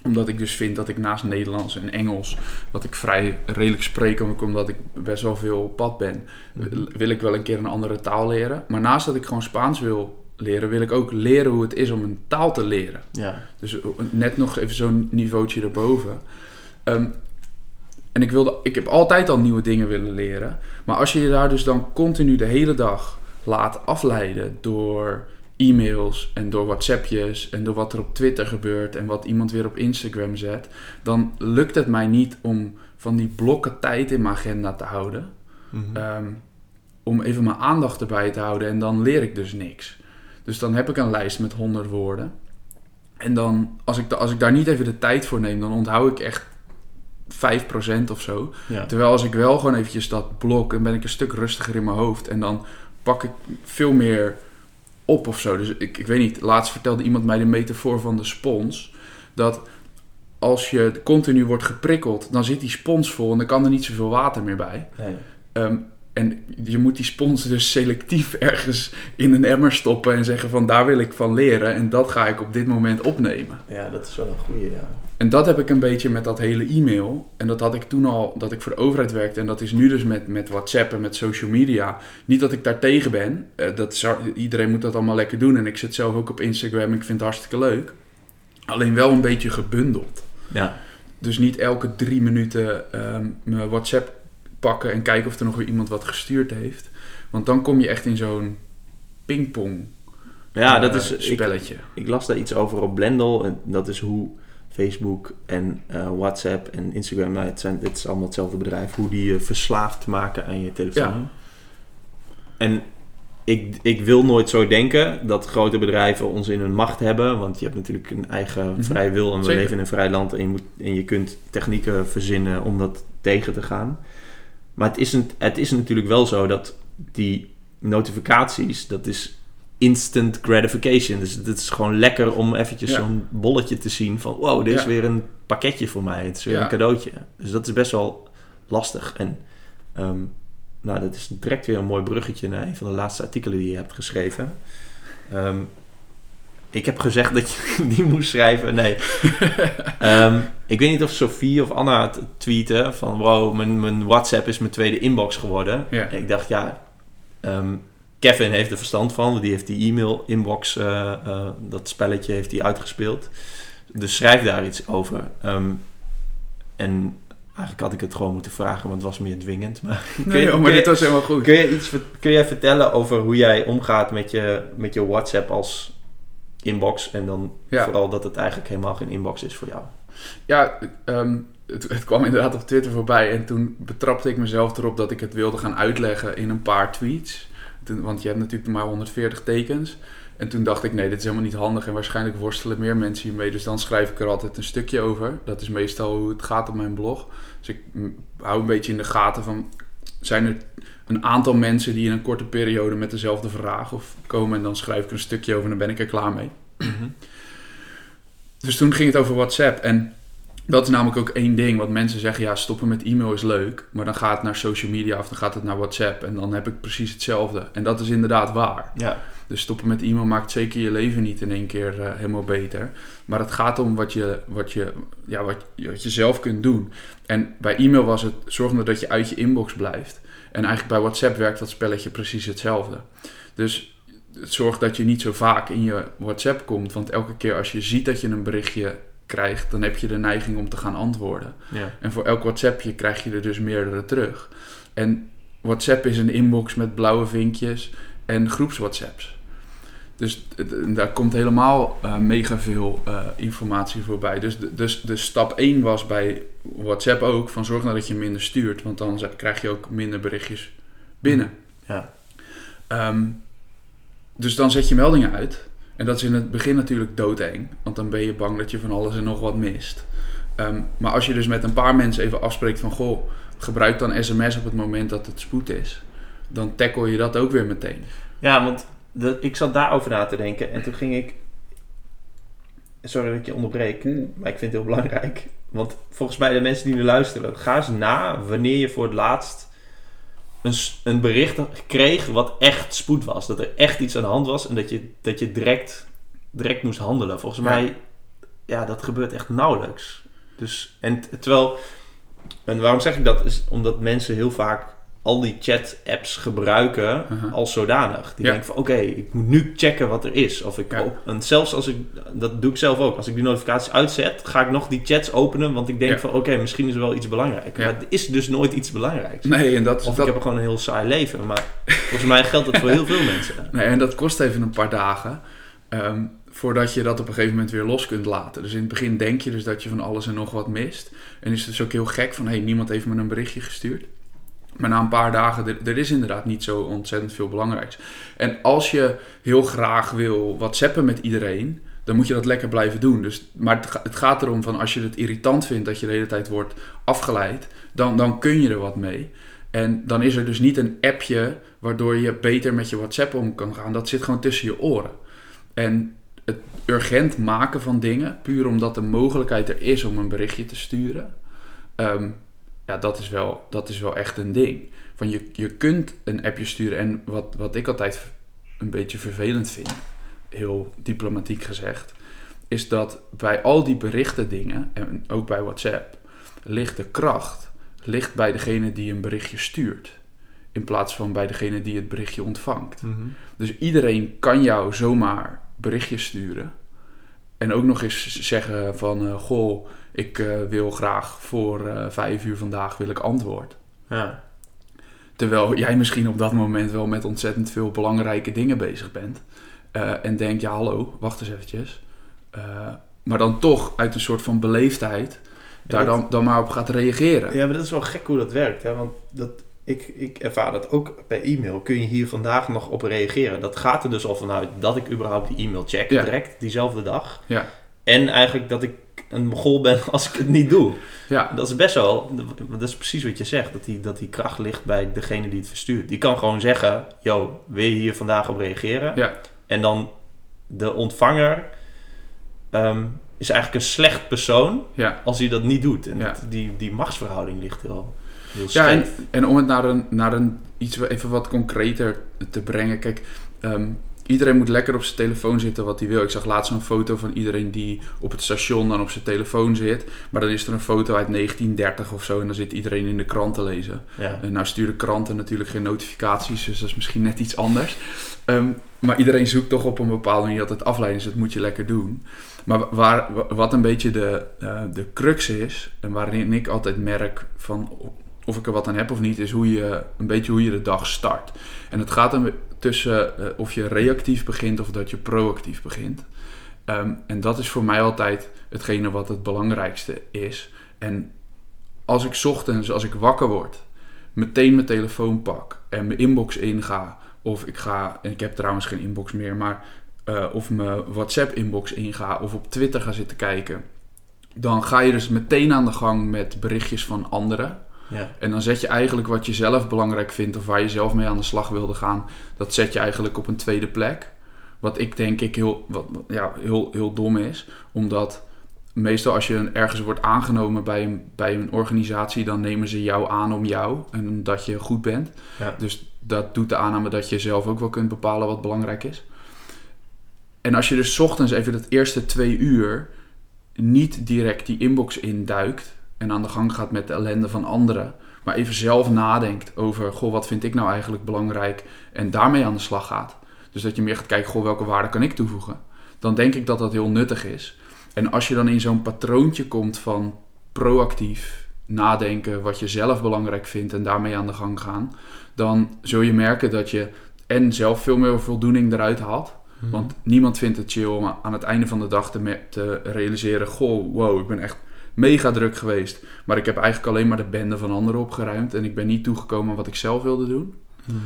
Omdat ik dus vind dat ik naast Nederlands en Engels, wat ik vrij redelijk spreek, ook omdat ik best wel veel op pad ben, Mhm. wil ik wel een keer een andere taal leren. Maar naast dat ik gewoon Spaans wil leren, wil ik ook leren hoe het is om een taal te leren. Ja, Dus net nog even zo'n niveautje erboven. Ehm, en ik, wilde, ik heb altijd al nieuwe dingen willen leren. Maar als je je daar dus dan continu de hele dag laat afleiden door e-mails en door WhatsAppjes en door wat er op Twitter gebeurt en wat iemand weer op Instagram zet, dan lukt het mij niet om van die blokken tijd in mijn agenda te houden. Mhm. Ehm, om even mijn aandacht erbij te houden en dan leer ik dus niks. Dus dan heb ik een lijst met 100 woorden. En dan, als ik, als ik daar niet even de tijd voor neem, dan onthoud ik echt 5% of zo. ja. Terwijl als ik wel gewoon eventjes dat blok, dan ben ik een stuk rustiger in mijn hoofd. En dan pak ik veel meer op of zo. Dus ik, ik weet niet, laatst vertelde iemand mij de metafoor van de spons. Dat als je continu wordt geprikkeld, dan zit die spons vol en dan kan er niet zoveel water meer bij. Nee. Ehm, en je moet die spons dus selectief ergens in een emmer stoppen en zeggen van daar wil ik van leren en dat ga ik op dit moment opnemen. ja, dat is wel een goede, ja. En dat heb ik een beetje met dat hele e-mail. En dat had ik toen al, dat ik voor de overheid werkte. En dat is nu dus met, met WhatsApp en met social media. Niet dat ik daar tegen ben. Eh, dat is, iedereen moet dat allemaal lekker doen. En ik zit zelf ook op Instagram ik vind het hartstikke leuk. Alleen wel een beetje gebundeld. Ja. Dus niet elke drie minuten ehm, mijn WhatsApp pakken en kijken of er nog weer iemand wat gestuurd heeft. Want dan kom je echt in zo'n pingpong Ja, dat eh, is... Ik, spelletje. ik las daar iets over op Blendel. En dat is hoe Facebook en eh, WhatsApp en Instagram... Nou, het, zijn, het is allemaal hetzelfde bedrijf. Hoe die je verslaafd maken aan je telefoon. Ja. En ik, ik wil nooit zo denken dat grote bedrijven ons in hun macht hebben. Want je hebt natuurlijk een eigen Mhm. vrije wil. En we Zeker. leven in een vrij land. En je, moet, en je kunt technieken verzinnen om dat tegen te gaan. Maar het is, een, het is natuurlijk wel zo dat die notificaties... Dat is instant gratification. Dus het is gewoon lekker om eventjes Ja. zo'n bolletje te zien van... Wow, dit is Ja. weer een pakketje voor mij. Het is weer Ja. een cadeautje. Dus dat is best wel lastig. En ehm, nou, dat is direct weer een mooi bruggetje naar een van de laatste artikelen die je hebt geschreven. Ehm, ik heb gezegd dat je die moest schrijven. Nee. Ehm, ik weet niet of Sophie of Anna het tweeten van... Wow, mijn, mijn WhatsApp is mijn tweede inbox geworden. Ik dacht, ja... Kevin heeft er verstand van. want Die heeft die e-mail inbox, eh, eh, dat spelletje heeft hij uitgespeeld. Dus schrijf daar iets over. Ehm, en eigenlijk had ik het gewoon moeten vragen, want het was meer dwingend. Maar kun Nee, je- joh, kun maar je- dit was helemaal goed. Kun je iets kun jij vertellen over hoe jij omgaat met je, met je WhatsApp als inbox? En dan Ja. vooral dat het eigenlijk helemaal geen inbox is voor jou. Ja, ehm, het, het kwam inderdaad op Twitter voorbij. En toen betrapte ik mezelf erop dat ik het wilde gaan uitleggen in een paar tweets. Toen, want je hebt natuurlijk maar 140 tekens. En toen dacht ik, nee, dit is helemaal niet handig. En waarschijnlijk worstelen meer mensen hiermee. Dus dan schrijf ik er altijd een stukje over. Dat is meestal hoe het gaat op mijn blog. Dus ik hou een beetje in de gaten van... Zijn er een aantal mensen die in een korte periode met dezelfde vraag of komen... en dan schrijf ik er een stukje over en dan ben ik er klaar mee. Dus toen ging het over WhatsApp. En dat is namelijk ook één ding. Want mensen zeggen, ja, stoppen met e-mail is leuk. Maar dan gaat het naar social media of dan gaat het naar WhatsApp. En dan heb ik precies hetzelfde. En dat is inderdaad waar. Ja. Dus stoppen met e-mail maakt zeker je leven niet in één keer eh, helemaal beter. Maar het gaat om wat je, wat, je, ja, wat, wat je zelf kunt doen. En bij e-mail was het zorgen dat je uit je inbox blijft. En eigenlijk bij WhatsApp werkt dat spelletje precies hetzelfde. Dus het zorgt dat je niet zo vaak in je WhatsApp komt. Want elke keer als je ziet dat je een berichtje krijgt, dan heb je de neiging om te gaan antwoorden. Ja. En voor elk WhatsAppje krijg je er dus meerdere terug. En WhatsApp is een inbox met blauwe vinkjes en groeps WhatsApps. Dus daar komt helemaal eh, mega veel eh, informatie voorbij. Dus, dus, dus stap 1 was bij WhatsApp ook van zorg nou dat je minder stuurt. Want dan krijg je ook minder berichtjes binnen. Ja. Ehm, dus dan zet je meldingen uit. En dat is in het begin natuurlijk doodeng. Want dan ben je bang dat je van alles en nog wat mist. Ehm, maar als je dus met een paar mensen even afspreekt van... Goh, gebruik dan sms op het moment dat het spoed is. Dan tackle je dat ook weer meteen. Ja, want de, ik zat daarover na te denken en toen ging ik. Sorry dat ik je onderbreek, maar ik vind het heel belangrijk. Want volgens mij, de mensen die nu luisteren, ga eens na wanneer je voor het laatst een, bericht kreeg wat echt spoed was. Dat er echt iets aan de hand was en dat je, dat je direct, direct moest handelen. Volgens Ja. mij, ja, dat gebeurt echt nauwelijks. Dus, en terwijl, en waarom zeg ik dat? Is omdat mensen heel vaak al die chat-apps gebruiken als zodanig. Die Ja. denken van, oké, ik moet nu checken wat er is. Of ik Ja. en zelfs als ik, dat doe ik zelf ook. Als ik die notificaties uitzet, ga ik nog die chats openen. Want ik denk Ja. van, oké, misschien is er wel iets belangrijks. Maar het is dus nooit iets belangrijks. Nee, en dat, Of dat, ik heb gewoon een heel saai leven. Maar volgens mij geldt dat voor heel veel mensen. nee, en dat kost even een paar dagen. ehm, voordat je dat op een gegeven moment weer los kunt laten. Dus in het begin denk je dus dat je van alles en nog wat mist. En is het dus ook heel gek van... hé, hey, niemand heeft me een berichtje gestuurd. Maar na een paar dagen, er, is inderdaad niet zo ontzettend veel belangrijks. En als je heel graag wil whatsappen met iedereen... dan moet je dat lekker blijven doen. Dus, maar het, ga- het gaat erom van als je het irritant vindt... dat je de hele tijd wordt afgeleid... dan, dan kun je er wat mee. En dan is er dus niet een appje... waardoor je beter met je whatsapp om kan gaan. Dat zit gewoon tussen je oren. En het urgent maken van dingen... puur omdat de mogelijkheid er is om een berichtje te sturen... ehm, ja, dat is wel, dat is wel echt een ding. Van je, je kunt een appje sturen. En wat, wat ik altijd een beetje vervelend vind, heel diplomatiek gezegd, is dat bij al die berichten dingen, en ook bij WhatsApp, ligt de kracht ligt bij degene die een berichtje stuurt. In plaats van bij degene die het berichtje ontvangt. Mhm. Dus iedereen kan jou zomaar berichtjes sturen. En ook nog eens zeggen van, eh, goh, ik eh, wil graag voor eh, vijf uur vandaag wil ik antwoord. Ja. Terwijl jij misschien op dat moment wel met ontzettend veel belangrijke dingen bezig bent. Eh, en denkt, ja hallo, wacht eens eventjes. Maar dan toch uit een soort van beleefdheid daar dat- dan, dan maar op gaat reageren. Ja, maar dat is wel gek hoe dat werkt. Hè? Want dat, ik, ik ervaar dat ook bij e-mail. Kun je hier vandaag nog op reageren? Dat gaat er dus al vanuit dat ik überhaupt die e-mail check Ja. direct, diezelfde dag. Ja. En eigenlijk dat ik een mogol ben als ik het niet doe. Ja, Dat is best wel, dat is precies wat je zegt. Dat die, dat die kracht ligt bij degene die het verstuurt. Die kan gewoon zeggen, yo, wil je hier vandaag op reageren? Ja. En dan de ontvanger ehm, is eigenlijk een slecht persoon ja. als hij dat niet doet. En Ja. dat- die, die machtsverhouding ligt heel, heel Ja, en om het naar een, naar een iets even wat concreter te brengen. Kijk, ehm, iedereen moet lekker op zijn telefoon zitten wat hij wil. Ik zag laatst een foto van iedereen die op het station dan op zijn telefoon zit. Maar dan is er een foto uit 1930 of zo en dan zit iedereen in de krant te lezen. Ja. En nou sturen kranten natuurlijk geen notificaties, dus dat is misschien net iets anders. Ehm, maar iedereen zoekt toch op een bepaalde manier altijd afleiding, dus dat moet je lekker doen. Maar waar, wat een beetje de, eh, de crux is, en waarin ik altijd merk van of ik er wat aan heb of niet, is hoe je, een beetje hoe je de dag start. En het gaat een, tussen eh, of je reactief begint of dat je proactief begint. Ehm, en dat is voor mij altijd hetgene wat het belangrijkste is. En als ik ochtends, als ik wakker word, meteen mijn telefoon pak en mijn inbox inga. Of ik ga, en ik heb trouwens geen inbox meer, maar eh, of mijn WhatsApp inbox inga of op Twitter ga zitten kijken. Dan ga je dus meteen aan de gang met berichtjes van anderen. Ja. En dan zet je eigenlijk wat je zelf belangrijk vindt of waar je zelf mee aan de slag wilde gaan, dat zet je eigenlijk op een tweede plek. Wat ik denk ik heel, wat, ja, heel, heel dom is, omdat meestal als je ergens wordt aangenomen bij een, bij een organisatie, dan nemen ze jou aan om jou en dat je goed bent. Ja. Dus dat doet de aanname dat je zelf ook wel kunt bepalen wat belangrijk is. En als je dus 's ochtends even dat eerste twee uur niet direct die inbox induikt en aan de gang gaat met de ellende van anderen, maar even zelf nadenkt over, goh, wat vind ik nou eigenlijk belangrijk en daarmee aan de slag gaat. Dus dat je meer gaat kijken, goh, welke waarde kan ik toevoegen? Dan denk ik dat dat heel nuttig is. En als je dan in zo'n patroontje komt van proactief nadenken wat je zelf belangrijk vindt en daarmee aan de gang gaan, dan zul je merken dat je en zelf veel meer voldoening eruit haalt. Mhm. Want niemand vindt het chill om aan het einde van de dag te, te realiseren: Goh, wow, ik ben echt mega druk geweest. Maar ik heb eigenlijk alleen maar de bende van anderen opgeruimd. En ik ben niet toegekomen aan wat ik zelf wilde doen. Mhm.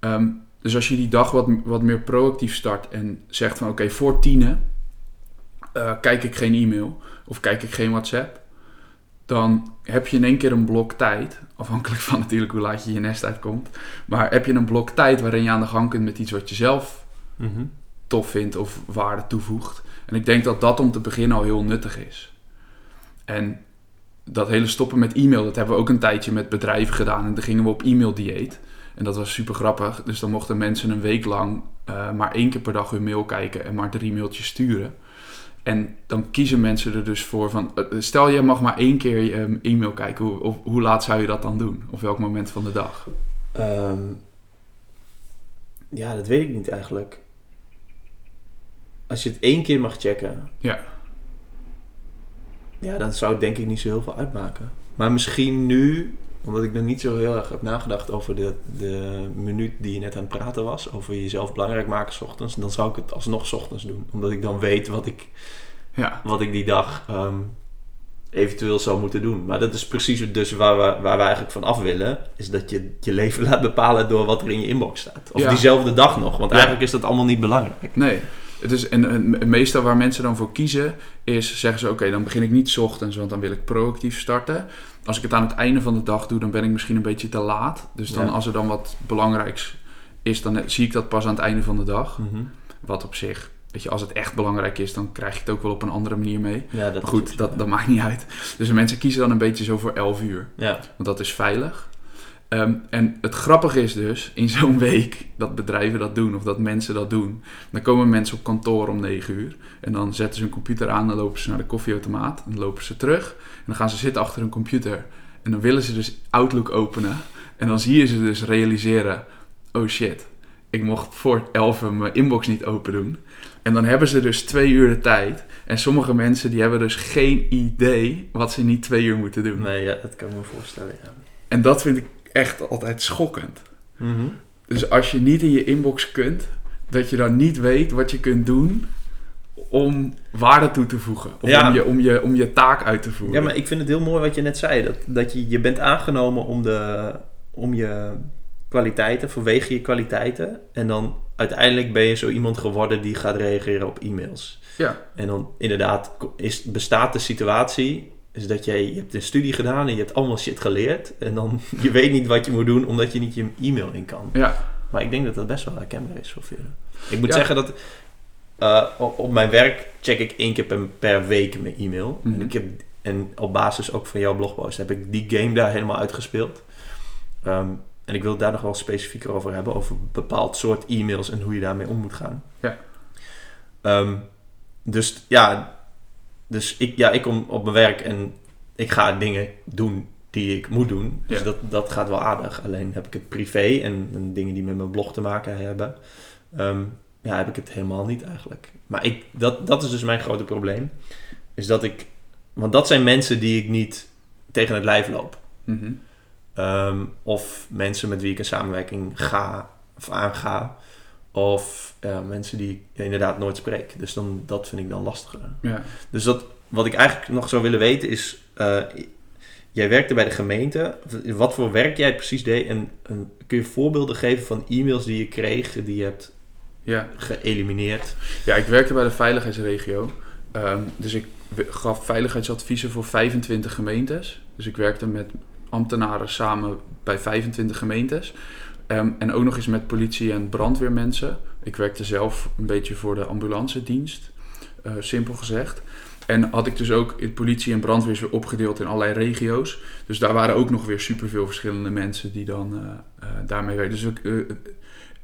Ehm, dus als je die dag wat, wat meer proactief start en zegt van oké, voor tienen eh, kijk ik geen e-mail of kijk ik geen WhatsApp. Dan heb je in één keer een blok tijd, afhankelijk van natuurlijk hoe laat je je nest uitkomt. Maar heb je een blok tijd waarin je aan de gang kunt met iets wat je zelf Mhm. tof vindt of waarde toevoegt. En ik denk dat dat om te beginnen al heel nuttig is. En dat hele stoppen met e-mail, dat hebben we ook een tijdje met bedrijven gedaan. En dan gingen we op e-mail-dieet. En dat was super grappig. Dus dan mochten mensen een week lang eh, maar één keer per dag hun mail kijken en maar drie mailtjes sturen. En dan kiezen mensen er dus voor van, eh, stel je mag maar één keer je eh, e-mail kijken, hoe, of, hoe laat zou je dat dan doen? Op welk moment van de dag? Ehm, ja, dat weet ik niet eigenlijk. Als je het één keer mag checken. Ja. Ja, dan zou het denk ik niet zo heel veel uitmaken. Maar misschien nu, omdat ik er niet zo heel erg heb nagedacht over de, de minuut die je net aan het praten was. Over jezelf belangrijk maken s ochtends. Dan zou ik het alsnog s ochtends doen. Omdat ik dan weet wat ik, Ja, wat ik die dag ehm, eventueel zou moeten doen. Maar dat is precies dus waar we, waar we eigenlijk van af willen. Is dat je je leven laat bepalen door wat er in je inbox staat. Of Ja. diezelfde dag nog. Want Ja. eigenlijk is dat allemaal niet belangrijk. Nee. Het is, en en het meeste waar mensen dan voor kiezen, is zeggen ze: Oké, dan begin ik niet 's ochtends, want dan wil ik proactief starten. Als ik het aan het einde van de dag doe, dan ben ik misschien een beetje te laat. Dus dan, Ja. als er dan wat belangrijks is, dan zie ik dat pas aan het einde van de dag. Wat op zich, weet je, als het echt belangrijk is, dan krijg je het ook wel op een andere manier mee. Ja, dat Maar goed, dat, dat maakt niet uit. Dus mensen kiezen dan een beetje zo voor 11 uur. Ja. Want dat is veilig. Ehm, en het grappige is dus, in zo'n week, dat bedrijven dat doen of dat mensen dat doen. Dan komen mensen op kantoor om 9 uur. En dan zetten ze hun computer aan, dan lopen ze naar de koffieautomaat. En dan lopen ze terug. En dan gaan ze zitten achter hun computer. En dan willen ze dus Outlook openen. En dan zie je ze dus realiseren, oh shit, ik mocht voor 11 mijn inbox niet open doen. En dan hebben ze dus twee uur de tijd. En sommige mensen die hebben dus geen idee wat ze niet twee uur moeten doen. Nee, ja, dat kan ik me voorstellen, ja. En dat vind ik echt altijd schokkend. Mhm. Dus als je niet in je inbox kunt, dat je dan niet weet wat je kunt doen om waarde toe te voegen. Of Ja. om, je, om, je, om je taak uit te voeren. Ja, maar ik vind het heel mooi wat je net zei. Dat, dat je, je bent aangenomen om, de, om je kwaliteiten, vanwege je kwaliteiten. En dan uiteindelijk ben je zo iemand geworden die gaat reageren op e-mails. Ja. En dan inderdaad is, bestaat de situatie... is dat jij, je hebt een studie gedaan en je hebt allemaal shit geleerd. En dan je weet niet wat je moet doen omdat je niet je e-mail in kan. Ja, Maar ik denk dat dat best wel herkenbaar is voor velen. Ik moet Ja. zeggen dat eh, op, op mijn werk check ik één keer per, per week mijn e-mail. Mhm. en, ik heb, en op basis ook van jouw blogpost heb ik die game daar helemaal uitgespeeld. Ehm, en ik wil het daar nog wel specifieker over hebben. Over bepaald soort e-mails en hoe je daarmee om moet gaan. Ja. Ehm, dus ja, dus ik, ja, ik kom op mijn werk en ik ga dingen doen die ik moet doen. Dus Ja. dat, dat gaat wel aardig. Alleen heb ik het privé en, en dingen die met mijn blog te maken hebben, ehm, ja, heb ik het helemaal niet eigenlijk. Maar ik, dat, dat is dus mijn grote probleem. Is dat ik, want dat zijn mensen die ik niet tegen het lijf loop. Mhm. Ehm, of mensen met wie ik een samenwerking ga of aanga. Of ja, mensen die ik inderdaad nooit spreek. Dus dan, dat vind ik dan lastiger. ja. Dus dat, wat ik eigenlijk nog zou willen weten is... eh, jij werkte bij de gemeente. Wat voor werk jij precies deed? En, en kun je voorbeelden geven van e-mails die je kreeg... die je hebt ja. geëlimineerd? Ja, ik werkte bij de veiligheidsregio. Ehm, dus ik gaf veiligheidsadviezen voor 25 gemeentes. Dus ik werkte met ambtenaren samen bij 25 gemeentes. Ehm, en ook nog eens met politie en brandweermensen. Ik werkte zelf een beetje voor de ambulancedienst, eh, simpel gezegd. En had ik dus ook in politie en brandweer weer opgedeeld in allerlei regio's. Dus daar waren ook nog weer superveel verschillende mensen die dan eh, eh, daarmee werkten. Dus ik,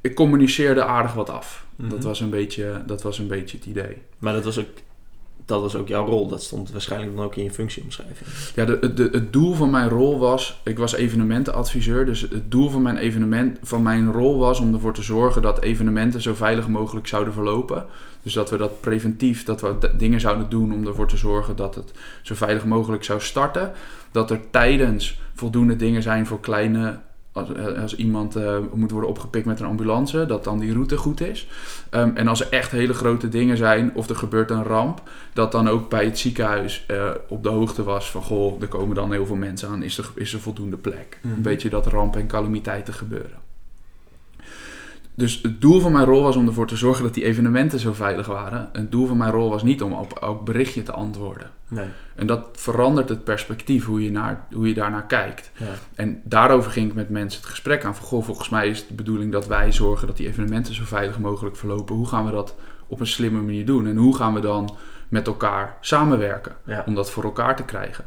ik communiceerde aardig wat af. Mhm. Dat, was een beetje, dat was een beetje het idee. Maar dat was ook, dat was ook jouw rol. Dat stond waarschijnlijk dan ook in je functieomschrijving. Ja, de, het doel van mijn rol was, ik was evenementenadviseur, dus het doel van mijn, evenement, van mijn rol was om ervoor te zorgen dat evenementen zo veilig mogelijk zouden verlopen. Dus dat we dat preventief, dat we dingen zouden doen om ervoor te zorgen dat het zo veilig mogelijk zou starten. Dat er tijdens voldoende dingen zijn voor kleine, als, als iemand eh, moet worden opgepikt met een ambulance, dat dan die route goed is. Ehm, en als er echt hele grote dingen zijn of er gebeurt een ramp, dat dan ook bij het ziekenhuis eh, op de hoogte was van goh, er komen dan heel veel mensen aan, is er, is er voldoende plek? Mhm. Een beetje dat rampen en calamiteiten gebeuren. Dus het doel van mijn rol was om ervoor te zorgen dat die evenementen zo veilig waren. Het doel van mijn rol was niet om op elk berichtje te antwoorden. Nee. En dat verandert het perspectief, hoe je, naar, hoe je daarnaar kijkt. Ja. En daarover ging ik met mensen het gesprek aan. Van, goh, volgens mij is het de bedoeling dat wij zorgen dat die evenementen zo veilig mogelijk verlopen. Hoe gaan we dat op een slimme manier doen? En hoe gaan we dan met elkaar samenwerken Ja. om dat voor elkaar te krijgen?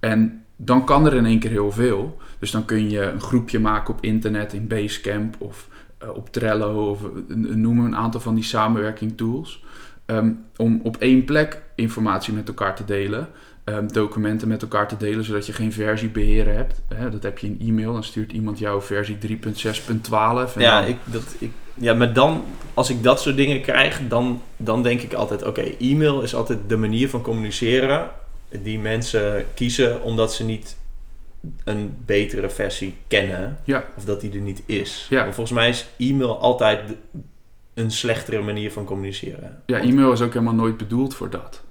En dan kan er in één keer heel veel. Dus dan kun je een groepje maken op internet, in Basecamp of op Trello of eh, noem een aantal van die samenwerking tools. Ehm, om op één plek informatie met elkaar te delen. ehm, documenten met elkaar te delen, zodat je geen versiebeheer hebt. Hè, dat heb je in e-mail, dan stuurt iemand jou versie 3.6.12. en Ja, dan- ik, dat, ik, ja, maar dan, als ik dat soort dingen krijg, dan, dan denk ik altijd: oké, e-mail is altijd de manier van communiceren die mensen kiezen omdat ze niet een betere versie kennen Ja. of dat die er niet is. Ja. Volgens mij is e-mail altijd een slechtere manier van communiceren. Ja, e-mail is ook helemaal nooit bedoeld voor dat.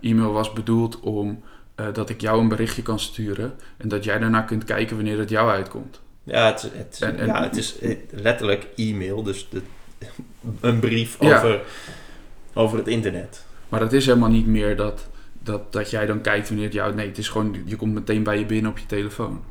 E-mail was bedoeld om eh, dat ik jou een berichtje kan sturen en dat jij daarna kunt kijken wanneer het jou uitkomt. Ja, het, het, En- en- ja, het is eh, letterlijk e-mail, dus de, een brief Ja. over, over het internet. Maar het is helemaal niet meer dat, dat, dat jij dan kijkt wanneer het jou... Nee, het is gewoon, je komt meteen bij je binnen op je telefoon.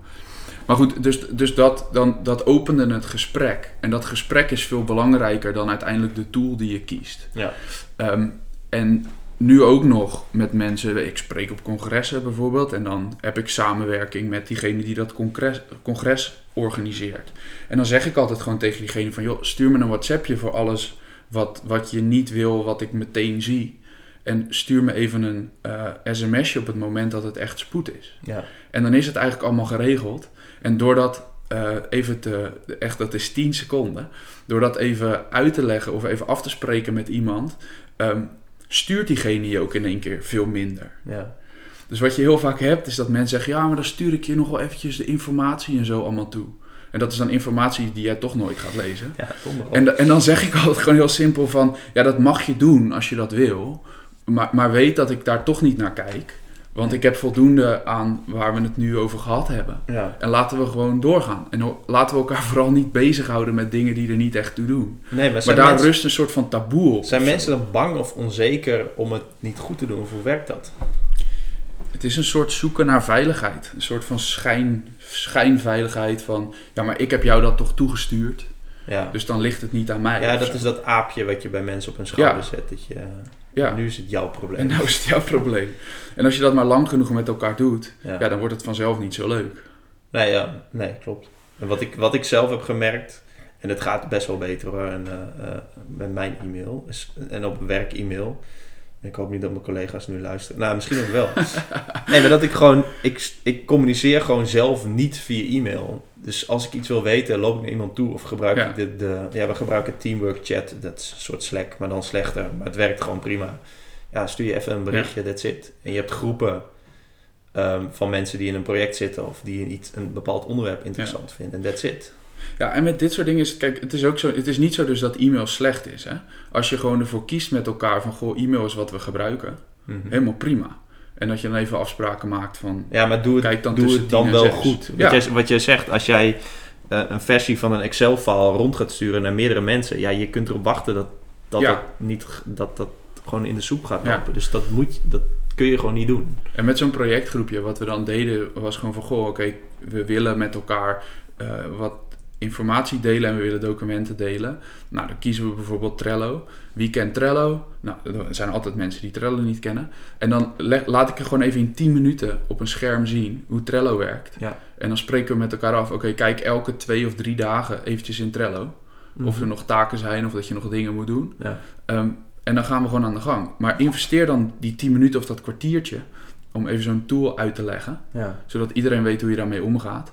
Maar goed, dus, dus dat, dan, dat opende het gesprek. En dat gesprek is veel belangrijker dan uiteindelijk de tool die je kiest. Ja. Ehm, en nu ook nog met mensen, ik spreek op congressen bijvoorbeeld, en dan heb ik samenwerking met diegene die dat congres, congres organiseert. En dan zeg ik altijd gewoon tegen diegene van, joh, stuur me een WhatsAppje voor alles wat, wat je niet wil, wat ik meteen zie. En stuur me even een eh, sms'je op het moment dat het echt spoed is. Ja. En dan is het eigenlijk allemaal geregeld. En door dat eh, even te, echt dat is 10 seconden, door dat even uit te leggen of even af te spreken met iemand, ehm, stuurt diegene je ook in één keer veel minder. Ja. Dus wat je heel vaak hebt, is dat mensen zeggen: Ja, maar dan stuur ik je nog wel eventjes de informatie en zo allemaal toe. En dat is dan informatie die jij toch nooit gaat lezen. Ja. En, en dan zeg ik altijd gewoon heel simpel van... Ja, dat mag je doen als je dat wil. Maar, maar weet dat ik daar toch niet naar kijk. Want ik heb voldoende aan waar we het nu over gehad hebben. ja. En laten we gewoon doorgaan. En laten we elkaar vooral niet bezighouden met dingen die er niet echt toe doen. Nee, maar daar mensen, rust een soort van taboe op. zijn mensen dan bang of onzeker om het niet goed te doen? Of hoe werkt dat? Het is een soort zoeken naar veiligheid. Een soort van schijn, schijnveiligheid van... Ja, maar ik heb jou dat toch toegestuurd. Ja, Dus dan ligt het niet aan mij. ja dat zo. is dat aapje wat je bij mensen op hun schouder zet. Dat je, Ja. Nu is het jouw probleem. En nou is het jouw probleem. En als je dat maar lang genoeg met elkaar doet... ja. Ja, dan wordt het vanzelf niet zo leuk. Nee, ja, nee, klopt. En wat ik, wat ik zelf heb gemerkt, en het gaat best wel beter hoor, en, eh, eh, met mijn e-mail en op werk-e-mail. Ik hoop niet dat mijn collega's nu luisteren. Nou, misschien ook wel. nee, maar dat ik gewoon, ik, ik communiceer gewoon zelf niet via e-mail. Dus als ik iets wil weten, loop ik naar iemand toe of gebruik Ja. ik de, de, ja, we gebruiken Teamwork Chat, dat is een soort Slack, maar dan slechter. Maar het werkt gewoon prima. Ja, stuur je even een berichtje, that's it. En je hebt groepen ehm, van mensen die in een project zitten of die iets, een bepaald onderwerp interessant vinden. En that's it. Ja, en met dit soort dingen is het, kijk, het is ook zo, het is niet zo dus dat e-mail slecht is. Hè? Als je gewoon ervoor kiest met elkaar van, goh, e-mail is wat we gebruiken, Mhm. helemaal prima. En dat je dan even afspraken maakt van, Ja, maar doe het, Kijk dan doe het dan 10 en wel 6. goed. Ja. Wat, jij, wat jij zegt, als jij eh, een versie van een Excel-file rond gaat sturen naar meerdere mensen, ja, je kunt erop wachten dat dat, Ja. dat, niet, dat, dat gewoon in de soep gaat Ja. lopen. Dus dat, moet, je- dat kun je gewoon niet doen. En met zo'n projectgroepje, wat we dan deden, was gewoon van, goh, oké, we willen met elkaar eh, wat informatie delen en we willen documenten delen. Nou, dan kiezen we bijvoorbeeld Trello. Wie kent Trello? Nou, er zijn altijd mensen die Trello niet kennen. En dan laat ik er gewoon even in 10 minuten op een scherm zien hoe Trello werkt. Ja. En dan spreken we met elkaar af, oké, kijk elke twee of drie dagen eventjes in Trello. Of er nog taken zijn of dat je nog dingen moet doen. Ja. Ehm, en dan gaan we gewoon aan de gang. Maar investeer dan die 10 minuten of dat kwartiertje om even zo'n tool uit te leggen, Ja. zodat iedereen weet hoe je daarmee omgaat.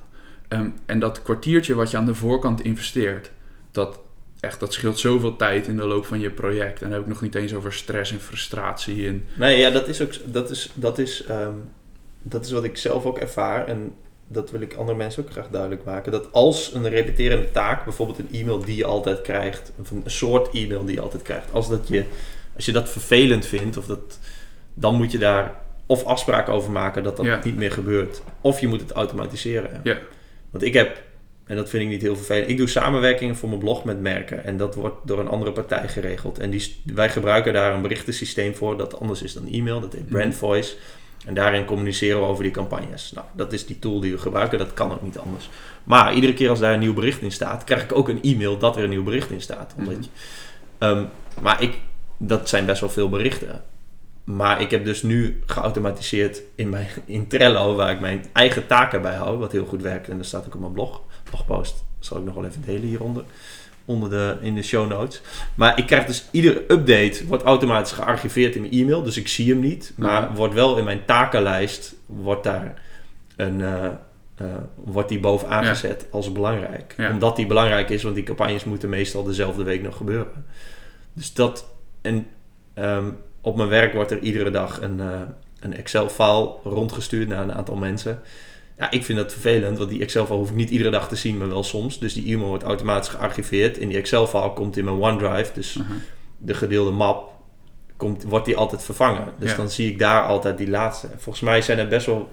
Ehm, en dat kwartiertje wat je aan de voorkant investeert, dat, echt, dat scheelt zoveel tijd in de loop van je project. En dan heb ik nog niet eens over stress en frustratie. En, Nee, ja, dat is ook dat is, dat is, ehm, dat is wat ik zelf ook ervaar. En dat wil ik andere mensen ook graag duidelijk maken. Dat als een repeterende taak, bijvoorbeeld een e-mail die je altijd krijgt, of een soort e-mail die je altijd krijgt, als, dat je, als je dat vervelend vindt, of dat, dan moet je daar of afspraken over maken dat dat Ja. niet meer gebeurt. Of je moet het automatiseren. Ja. Want ik heb, en dat vind ik niet heel vervelend, ik doe samenwerkingen voor mijn blog met merken. En dat wordt door een andere partij geregeld. En die, wij gebruiken daar een berichtensysteem voor dat anders is dan e-mail. Dat heet Brand Voice. En daarin communiceren we over die campagnes. Nou, dat is die tool die we gebruiken. Dat kan ook niet anders. Maar iedere keer als daar een nieuw bericht in staat, krijg ik ook een e-mail dat er een nieuw bericht in staat. Omdat Mhm. je, Ehm, maar ik, dat zijn best wel veel berichten. Maar ik heb dus nu geautomatiseerd in, mijn, in Trello, waar ik mijn eigen taken bij hou, wat heel goed werkt. En dat staat ook op mijn blog, blogpost. Dat zal ik nog wel even delen hieronder, onder de, in de show notes. Maar ik krijg dus iedere update, wordt automatisch gearchiveerd in mijn e-mail, dus ik zie hem niet. Maar Ja. wordt wel in mijn takenlijst, wordt daar een... eh, eh, wordt die bovenaan Ja. gezet als belangrijk. Ja. Omdat die belangrijk is, want die campagnes moeten meestal dezelfde week nog gebeuren. Dus dat, en ehm, op mijn werk wordt er iedere dag een, eh, een Excel-file rondgestuurd naar een aantal mensen. Ja, ik vind dat vervelend, want die Excel-file hoef ik niet iedere dag te zien, maar wel soms. Dus die e-mail wordt automatisch gearchiveerd. In die Excel-file komt in mijn OneDrive, dus de gedeelde map, komt, wordt die altijd vervangen. Dus Ja. dan zie ik daar altijd die laatste. Volgens mij zijn er best wel,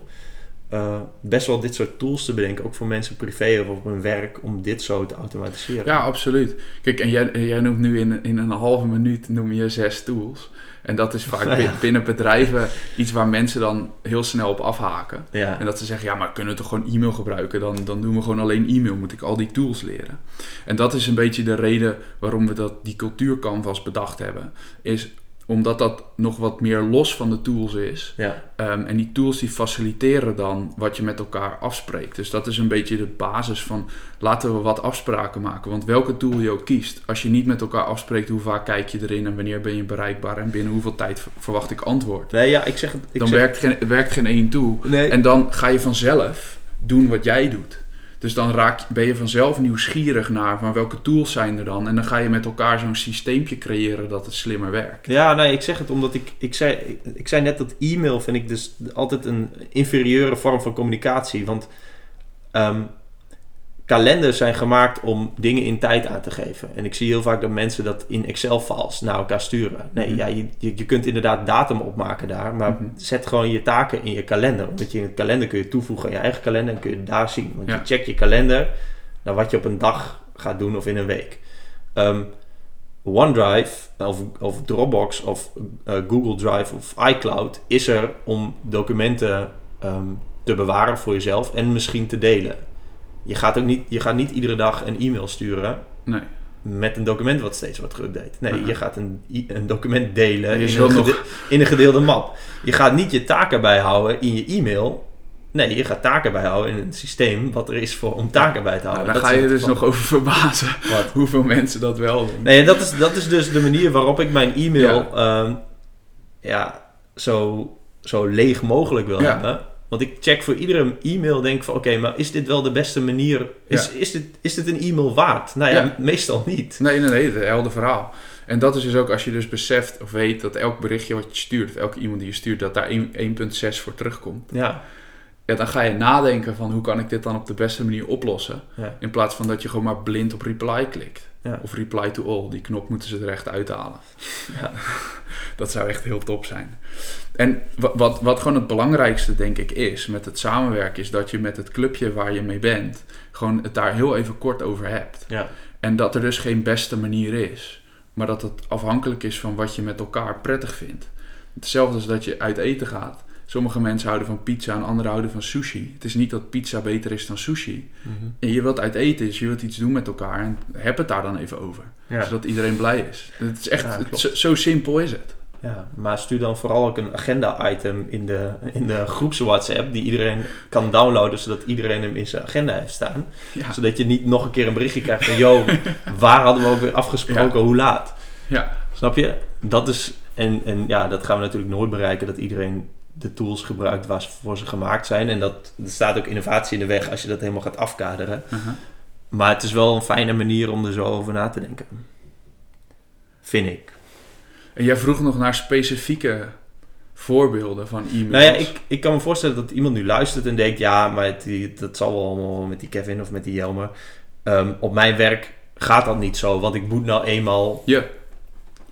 eh, best wel dit soort tools te bedenken, ook voor mensen privé of op hun werk, om dit zo te automatiseren. Ja, absoluut. Kijk, en jij, jij noemt nu in, in een halve minuut noem je zes tools. En dat is vaak Ja. bin- binnen bedrijven iets waar mensen dan heel snel op afhaken. Ja. En dat ze zeggen, ja, maar kunnen we toch gewoon e-mail gebruiken? Dan, dan doen we gewoon alleen e-mail, moet ik al die tools leren. En dat is een beetje de reden waarom we dat, die cultuurcanvas bedacht hebben. Is omdat dat nog wat meer los van de tools is. Ja. Ehm, en die tools die faciliteren dan wat je met elkaar afspreekt. Dus dat is een beetje de basis van laten we wat afspraken maken. Want welke tool je ook kiest, als je niet met elkaar afspreekt hoe vaak kijk je erin en wanneer ben je bereikbaar en binnen hoeveel tijd verwacht ik antwoord. Nee, ja, ik zeg het. Ik Dan zeg, werkt geen, werkt geen één tool. Nee. En dan ga je vanzelf doen wat jij doet. Dus dan raak, ben je vanzelf nieuwsgierig naar van welke tools zijn er dan. En dan ga je met elkaar zo'n systeempje creëren dat het slimmer werkt. Ja, nee, ik zeg het omdat ik, ik, zei, ik, zei net dat e-mail vind ik dus altijd een inferieure vorm van communicatie. Want ehm, kalenders zijn gemaakt om dingen in tijd aan te geven. En ik zie heel vaak dat mensen dat in Excel-files naar elkaar sturen. Nee, Mhm. ja, je, je, kunt inderdaad datum opmaken daar, maar Mhm. zet gewoon je taken in je kalender. Want je in het kalender kun je toevoegen aan je eigen kalender en kun je het daar zien. Want Ja. je checkt je kalender naar wat je op een dag gaat doen of in een week. Ehm, OneDrive of, of Dropbox of eh, Google Drive of iCloud is er om documenten ehm, te bewaren voor jezelf en misschien te delen. Je gaat, ook niet, je gaat niet iedere dag een e-mail sturen Nee. met een document wat steeds wordt geüpdate. Nee, je gaat een, een document delen in een, nog- gede- in een gedeelde map. Je gaat niet je taken bijhouden in je e-mail. Nee, je gaat taken bijhouden in een systeem wat er is voor om taken bij te Nou, houden. daar Dat ga je dus van- nog over verbazen Wat? hoeveel mensen dat wel doen. Nee, dat is, dat is dus de manier waarop ik mijn e-mail ja. ja, zo, zo leeg mogelijk wil Ja. hebben. Want ik check voor iedere e-mail, denk van oké, maar is dit wel de beste manier? Is, is, dit, is dit een e-mail waard? Nou ja, Ja. meestal niet. Nee, nee, nee, het helder verhaal. En dat is dus ook als je dus beseft of weet dat elk berichtje wat je stuurt, of elke iemand die je stuurt, dat daar 1 1.6 voor terugkomt. Ja, Ja, dan ga je nadenken van hoe kan ik dit dan op de beste manier oplossen. ja, In plaats van dat je gewoon maar blind op reply klikt. ja. Of reply to all. Die knop moeten ze er echt uithalen. Ja. Dat zou echt heel top zijn. En wa- wat, wat gewoon het belangrijkste denk ik is met het samenwerken... is dat je met het clubje waar je mee bent... gewoon het daar heel even kort over hebt. ja. En dat er dus geen beste manier is. Maar dat het afhankelijk is van wat je met elkaar prettig vindt. Hetzelfde als dat je uit eten gaat. Sommige mensen houden van pizza en anderen houden van sushi. Het is niet dat pizza beter is dan sushi. Mhm. En je wilt uit eten, dus je wilt iets doen met elkaar. En heb het daar dan even over. Ja. Zodat iedereen blij is. Het is echt, Ja, het- klopt. zo, zo simpel is het. Ja, maar stuur dan vooral ook een agenda-item in de, in de groeps WhatsApp die iedereen kan downloaden, zodat iedereen hem in zijn agenda heeft staan. Ja. Zodat je niet nog een keer een berichtje krijgt van, yo, waar hadden we ook weer afgesproken, hoe laat? Ja. Snap je? Dat is, en, en ja, dat gaan we natuurlijk nooit bereiken, dat iedereen de tools gebruikt waarvoor ze gemaakt zijn. En dat, er staat ook innovatie in de weg als je dat helemaal gaat afkaderen. Uh-huh. Maar het is wel een fijne manier om er zo over na te denken. Vind ik. En jij vroeg nog naar specifieke voorbeelden van e-mails. Nou ja, ik, ik kan me voorstellen dat iemand nu luistert en denkt... ja, maar het- dat zal wel allemaal met die Kevin of met die Jelmer. Ehm, op mijn werk gaat dat niet zo, want ik moet nou eenmaal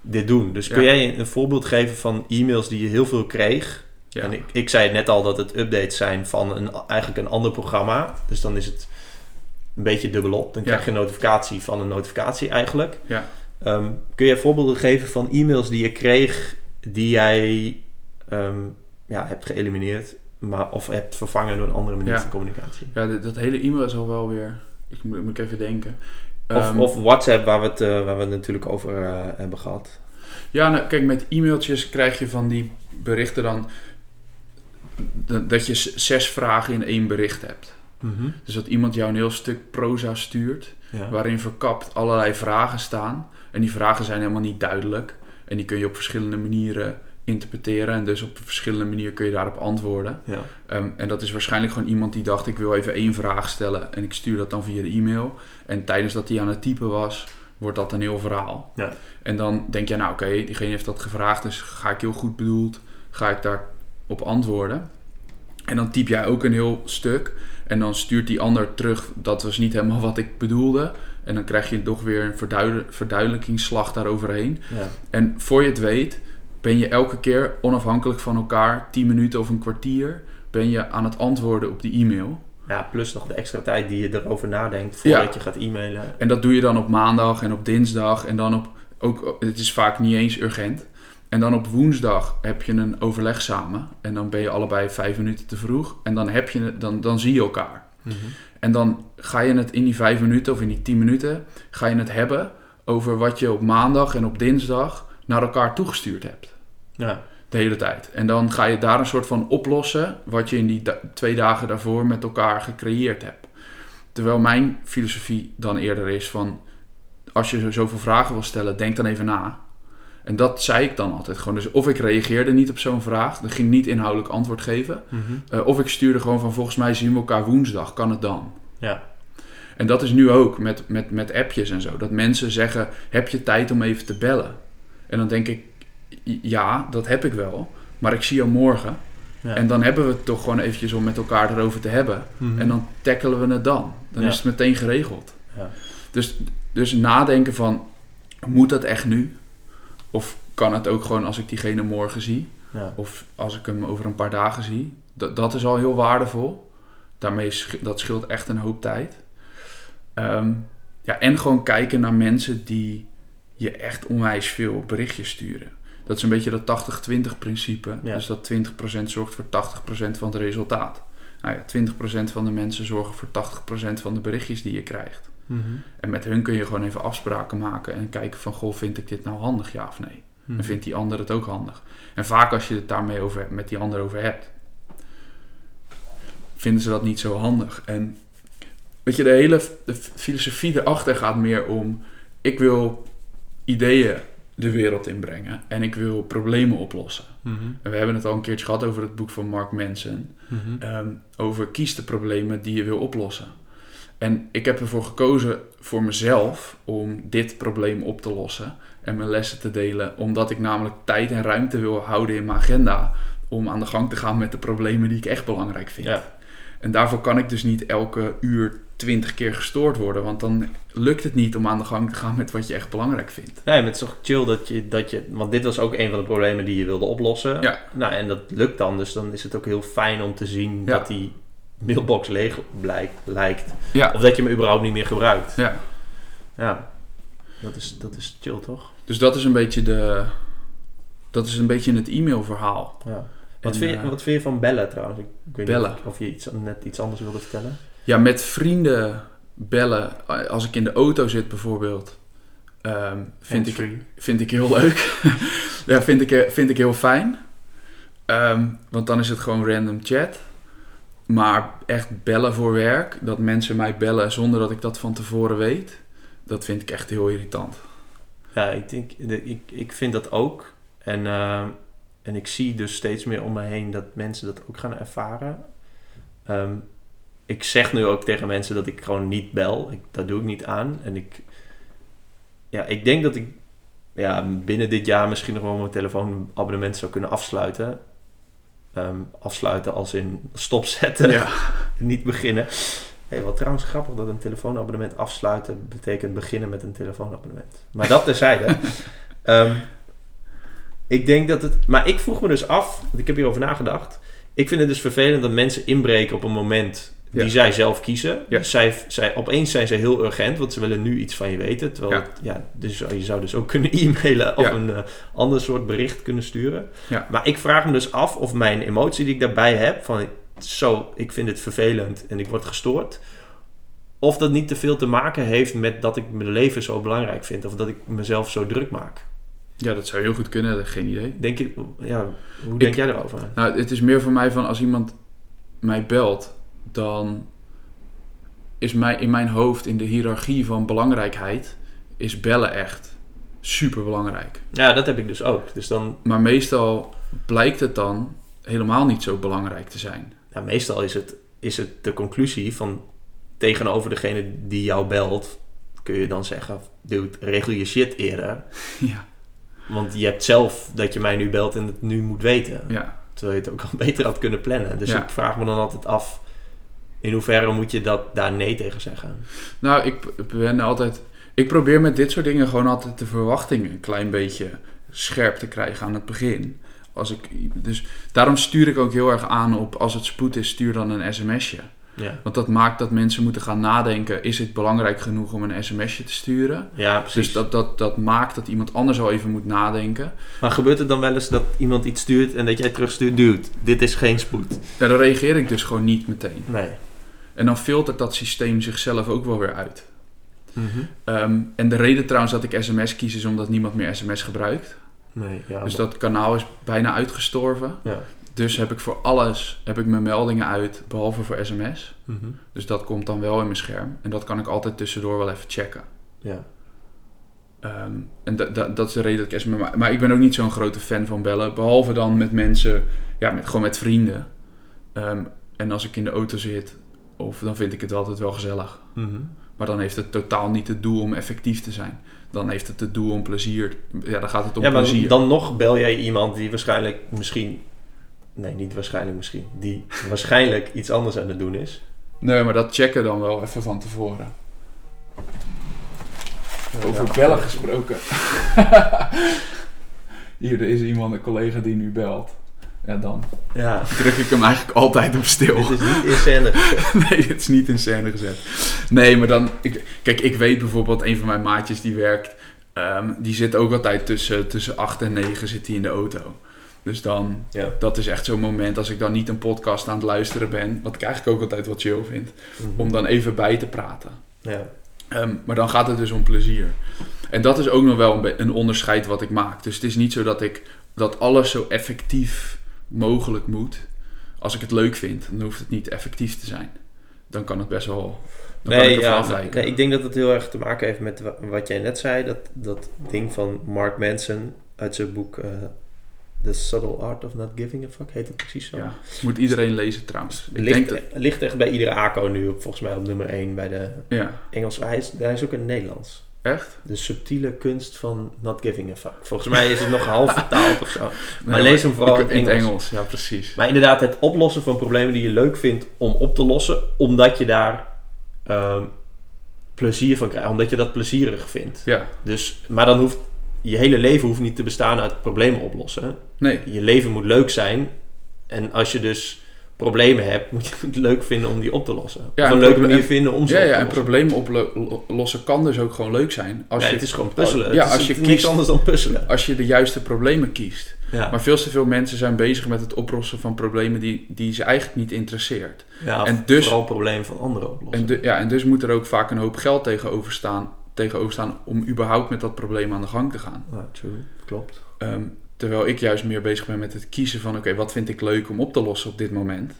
dit doen. Dus kun Ja. jij een voorbeeld geven van e-mails die je heel veel kreeg? Ja. En ik, ik zei net al dat het updates zijn van een, eigenlijk een ander programma. Dus dan is het een beetje dubbelop. Dan Ja. krijg je een notificatie van een notificatie eigenlijk. Ja. Ehm, kun je voorbeelden geven van e-mails die je kreeg... die jij ehm, ja, hebt geëlimineerd... Maar, of hebt vervangen door een andere manier Ja. van communicatie? Ja, dat hele e-mail is al wel weer... Ik moet, moet ik even denken. Of, Ehm, of WhatsApp, waar we het, eh, waar we het natuurlijk over eh, hebben gehad. Ja, nou, kijk, met e-mailtjes krijg je van die berichten dan... dat- je zes vragen in één bericht hebt. Dus dat iemand jou een heel stuk proza stuurt... Ja. waarin verkapt allerlei vragen staan. En die vragen zijn helemaal niet duidelijk. En die kun je op verschillende manieren interpreteren. En dus op verschillende manier kun je daarop antwoorden. Ja. Ehm, en dat is waarschijnlijk gewoon iemand die dacht: ik wil even één vraag stellen. En ik stuur dat dan via de e-mail. En tijdens dat hij aan het typen was, wordt dat een heel verhaal. Ja. En dan denk je: nou, oké, diegene heeft dat gevraagd. Dus ga ik heel goed bedoeld, ga ik daarop antwoorden. En dan typ jij ook een heel stuk. En dan stuurt die ander terug: dat was niet helemaal wat ik bedoelde. En dan krijg je toch weer een verduider- verduidelijkingsslag daaroverheen. Ja. En voor je het weet, ben je elke keer onafhankelijk van elkaar, 10 minuten of een kwartier, ben je aan het antwoorden op die e-mail. ja, plus nog de extra tijd die je erover nadenkt voordat Ja. je gaat e-mailen. En dat doe je dan op maandag en op dinsdag en dan op, ook, het is vaak niet eens urgent. En dan op woensdag heb je een overleg samen en dan ben je allebei vijf minuten te vroeg en dan, heb je, dan, dan zie je elkaar. En dan ga je het in die vijf minuten of in die tien minuten, ga je het hebben over wat je op maandag en op dinsdag naar elkaar toegestuurd hebt. Ja. De hele tijd. En dan ga je daar een soort van oplossen wat je in die da- twee dagen daarvoor met elkaar gecreëerd hebt. Terwijl mijn filosofie dan eerder is van, als je zoveel vragen wil stellen, denk dan even na. En dat zei ik dan altijd gewoon. Dus of ik reageerde niet op zo'n vraag, dan ging niet inhoudelijk antwoord geven. Mhm. Eh, of ik stuurde gewoon van, volgens mij zien we elkaar woensdag, kan het dan? Ja. En dat is nu ook met, met, met appjes en zo. Dat mensen zeggen, heb je tijd om even te bellen? En dan denk ik, ja, dat heb ik wel. Maar ik zie jou morgen. Ja. En dan hebben we het toch gewoon eventjes om met elkaar erover te hebben. Mhm. En dan tackelen we het dan. Dan Ja. is het meteen geregeld. Ja. Dus, dus nadenken van, moet dat echt nu? Of kan het ook gewoon als ik diegene morgen zie? Ja. Of als ik hem over een paar dagen zie? Dat, dat is al heel waardevol. Daarmee sch- dat scheelt echt een hoop tijd. Ehm, ja, en gewoon kijken naar mensen die je echt onwijs veel berichtjes sturen. Dat is een beetje dat 80-20 principe. Ja. Dus dat 20% zorgt voor 80% van het resultaat. Nou ja, 20% van de mensen zorgen voor 80% van de berichtjes die je krijgt. Mhm. En met hun kun je gewoon even afspraken maken en kijken van... Goh, vind ik dit nou handig, ja of nee? Mhm. En vindt die ander het ook handig? En vaak als je het daarmee over, met die ander over hebt... vinden ze dat niet zo handig. En weet je, de hele de filosofie erachter gaat meer om... ik wil ideeën de wereld inbrengen en ik wil problemen oplossen. Mhm. En we hebben het al een keertje gehad over het boek van Mark Manson... Mhm. Ehm, over kies de problemen die je wil oplossen. En ik heb ervoor gekozen voor mezelf om dit probleem op te lossen en mijn lessen te delen, omdat ik namelijk tijd en ruimte wil houden in mijn agenda om aan de gang te gaan met de problemen die ik echt belangrijk vind. Ja. En daarvoor kan ik dus niet elke uur twintig keer gestoord worden, want dan lukt het niet om aan de gang te gaan met wat je echt belangrijk vindt. Nee, maar het is toch chill dat je, dat je... Want dit was ook een van de problemen die je wilde oplossen. Ja. Nou, en dat lukt dan. Dus dan is het ook heel fijn om te zien Ja. dat die mailbox leeg blijkt, lijkt. Ja. Of dat je hem überhaupt niet meer gebruikt. Ja. Ja. Dat is, dat is chill, toch? Dus dat is een beetje de. Dat is een beetje het e-mailverhaal. Ja. Wat, En, vind je, eh, wat vind je van bellen trouwens? Ik, ik weet Bellen? niet of, je iets, net iets anders wilde vertellen. Ja, met vrienden bellen. Als ik in de auto zit bijvoorbeeld. ehm, vind, ik, vind ik heel leuk. ja, vind ik, vind ik heel fijn. Ehm, want dan is het gewoon random chat. Maar echt bellen voor werk. Dat mensen mij bellen zonder dat ik dat van tevoren weet. Dat vind ik echt heel irritant. Ja, ik, denk, de- ik, ik vind dat ook. En, eh, en ik zie dus steeds meer om me heen dat mensen dat ook gaan ervaren. Ehm, ik zeg nu ook tegen mensen dat ik gewoon niet bel. Ik, dat doe ik niet aan. En ik, ja, ik denk dat ik ja, binnen dit jaar misschien nog wel mijn telefoonabonnement zou kunnen afsluiten. Ehm, afsluiten als in stopzetten. Ja. niet beginnen. Hey, wat trouwens grappig dat een telefoonabonnement afsluiten betekent beginnen met een telefoonabonnement. Maar dat terzijde. Ehm ik denk dat het. Maar ik vroeg me dus af, want ik heb hierover nagedacht. Ik vind het dus vervelend dat mensen inbreken op een moment die zij zelf kiezen. Dus zij, zij, opeens zijn ze heel urgent, want ze willen nu iets van je weten. Terwijl Ja. het- ja, dus je zou dus ook kunnen e-mailen of een eh, ander soort bericht kunnen sturen. Maar ik vraag me dus af of mijn emotie die ik daarbij heb, van zo, ik vind het vervelend en ik word gestoord. Of dat niet te veel te maken heeft met dat ik mijn leven zo belangrijk vind. Of dat ik mezelf zo druk maak. ja, dat zou heel goed kunnen. Geen idee. Denk je, ja, hoe denk jij erover? Nou, het is meer voor mij van als iemand mij belt, dan is mij in mijn hoofd in de hiërarchie van belangrijkheid is bellen echt super belangrijk. Ja, dat heb ik dus ook. Dus dan, Maar meestal blijkt het dan helemaal niet zo belangrijk te zijn. nou, meestal is het, is het de conclusie van tegenover degene die jou belt, kun je dan zeggen, dude, regel je shit eerder. Ja. Want je hebt zelf dat je mij nu belt en het nu moet weten. Ja. Terwijl je het ook al beter had kunnen plannen. Dus Ja. ik vraag me dan altijd af, in hoeverre moet je dat daar nee tegen zeggen? Nou, ik ben altijd. Ik probeer met dit soort dingen gewoon altijd de verwachtingen een klein beetje scherp te krijgen aan het begin. Als ik, dus daarom stuur ik ook heel erg aan op als het spoed is, stuur dan een sms'je. Ja, Want dat maakt dat mensen moeten gaan nadenken: is het belangrijk genoeg om een sms'je te sturen? ja precies. Dus dat, dat, dat maakt dat iemand anders al even moet nadenken. Maar gebeurt het dan wel eens dat iemand iets stuurt en dat jij terugstuurt, dude, dit is geen spoed? Ja, dan reageer ik dus gewoon niet meteen. Nee. En dan filtert dat systeem zichzelf ook wel weer uit. Mhm. Ehm, en de reden trouwens dat ik sms kies is omdat niemand meer sms gebruikt. Nee, ja. Dus dat kanaal is bijna uitgestorven. Ja. Dus heb ik voor alles heb ik mijn meldingen uit, behalve voor sms. Mhm. Dus dat komt dan wel in mijn scherm. En dat kan ik altijd tussendoor wel even checken. ja. Ehm, en da- da- dat is de reden dat ik sms... Maar, maar ik ben ook niet zo'n grote fan van bellen. Behalve dan met mensen, ja, met, gewoon met vrienden. Ehm, en als ik in de auto zit, of dan vind ik het altijd wel gezellig. Mhm. Maar dan heeft het totaal niet het doel om effectief te zijn. Dan heeft het het doel om plezier. Ja, dan gaat het om Ja, maar plezier. dan nog bel jij iemand die waarschijnlijk misschien... Nee, niet waarschijnlijk misschien. Die waarschijnlijk iets anders aan het doen is. Nee, maar dat checken dan wel even van tevoren. Over bellen gesproken. Hier, er is iemand, een collega die nu belt. Ja, dan Ja, druk ik hem eigenlijk altijd op stil. dit is niet in scène. nee, het is niet in scène gezet. Nee, maar dan... Ik, kijk, ik weet bijvoorbeeld, een van mijn maatjes die werkt... ehm, die zit ook altijd tussen, tussen 8 en 9 zit hij in de auto. Dus dan... Ja. Dat is echt zo'n moment als ik dan niet een podcast aan het luisteren ben... Wat ik eigenlijk ook altijd wat chill vind. Om dan even bij te praten. Ja. Ehm, maar dan gaat het dus om plezier. En dat is ook nog wel een, be- een onderscheid wat ik maak. Dus het is niet zo dat ik dat alles zo effectief mogelijk moet. Als ik het leuk vind, dan hoeft het niet effectief te zijn. Dan kan het best wel. Dan kan Nee, ik ja, nee, ik denk dat het heel erg te maken heeft met wa- wat jij net zei. Dat, dat ding van Mark Manson uit zijn boek eh, The Subtle Art of Not Giving a Fuck. Heet het precies zo? Ja, moet iedereen lezen trouwens. Ik Ligt, denk dat, ligt echt bij iedere ACO nu op, volgens mij op nummer 1 bij de ja, Engels. Hij is, hij is ook in Nederlands. Echt? De subtiele kunst van not giving a fuck. Volgens mij is het nog half vertaald of zo. Maar Nee, lees hem vooral in het Engels. Engels. Ja, precies. Maar inderdaad, het oplossen van problemen die je leuk vindt om op te lossen, omdat je daar ehm, plezier van krijgt, omdat je dat plezierig vindt. Ja, Dus, maar dan hoeft je hele leven hoeft niet te bestaan uit problemen oplossen. nee. Je leven moet leuk zijn. En als je dus problemen hebt, moet je het leuk vinden om die op te lossen. Ja, of en een leuke manier vinden om ze Ja, op te ja, en lossen. problemen oplossen kan dus ook gewoon leuk zijn. Als Ja, je, het is gewoon puzzelen. Ja, het is als je niks kiest- anders dan puzzelen. als je de juiste problemen kiest. Ja, Maar veel te veel mensen zijn bezig met het oplossen van problemen die, die ze eigenlijk niet interesseert. ja en dus- vooral problemen van anderen oplossen. En, ja, en dus moet er ook vaak een hoop geld tegenover staan, tegenover staan om überhaupt met dat probleem aan de gang te gaan. Ja, true. Klopt. Ehm, terwijl ik juist meer bezig ben met het kiezen van oké, wat vind ik leuk om op te lossen op dit moment.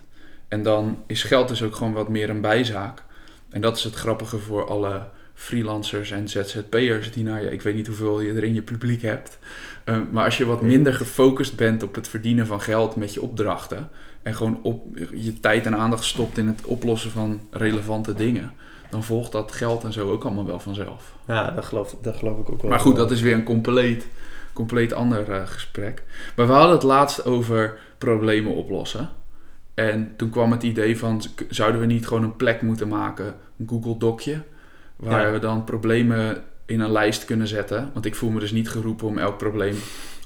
En dan is geld dus ook gewoon wat meer een bijzaak. En dat is het grappige voor alle freelancers en ZZP'ers die naar je, ik weet niet hoeveel je er in je publiek hebt. Ehm, maar als je wat minder gefocust bent op het verdienen van geld met je opdrachten. En gewoon op, je tijd en aandacht stopt in het oplossen van relevante dingen. Dan volgt dat geld en zo ook allemaal wel vanzelf. Ja, dat geloof, dat geloof ik ook wel. Maar goed, dat is weer een compleet, compleet ander eh, gesprek. Maar we hadden het laatst over problemen oplossen. En toen kwam het idee van, zouden we niet gewoon een plek moeten maken, een Google Docje, waar Ja. we dan problemen in een lijst kunnen zetten. Want ik voel me dus niet geroepen om elk probleem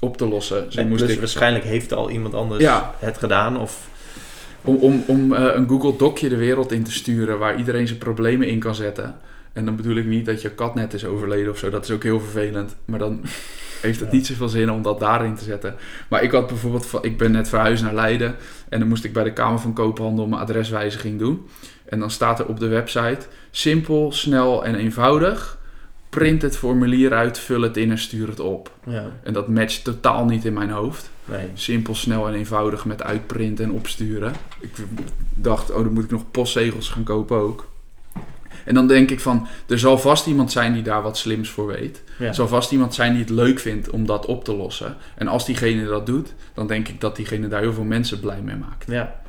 op te lossen. Dus En moest plus ik, waarschijnlijk heeft al iemand anders Ja. het gedaan. Of, om om, om eh, een Google Docje de wereld in te sturen waar iedereen zijn problemen in kan zetten. En dan bedoel ik niet dat je kat net is overleden of zo. Dat is ook heel vervelend. Maar dan heeft het Ja. niet zoveel zin om dat daarin te zetten. Maar ik had bijvoorbeeld, ik ben net verhuisd naar Leiden. En dan moest ik bij de Kamer van Koophandel mijn adreswijziging doen. En dan staat er op de website: simpel, snel en eenvoudig. Print het formulier uit, vul het in en stuur het op. ja, En dat matcht totaal niet in mijn hoofd. nee. Simpel, snel en eenvoudig met uitprinten en opsturen. Ik dacht, oh, dan moet ik nog postzegels gaan kopen ook. En dan denk ik van, er zal vast iemand zijn die daar wat slims voor weet. Ja. Er zal vast iemand zijn die het leuk vindt om dat op te lossen. En als diegene dat doet, dan denk ik dat diegene daar heel veel mensen blij mee maakt. ja.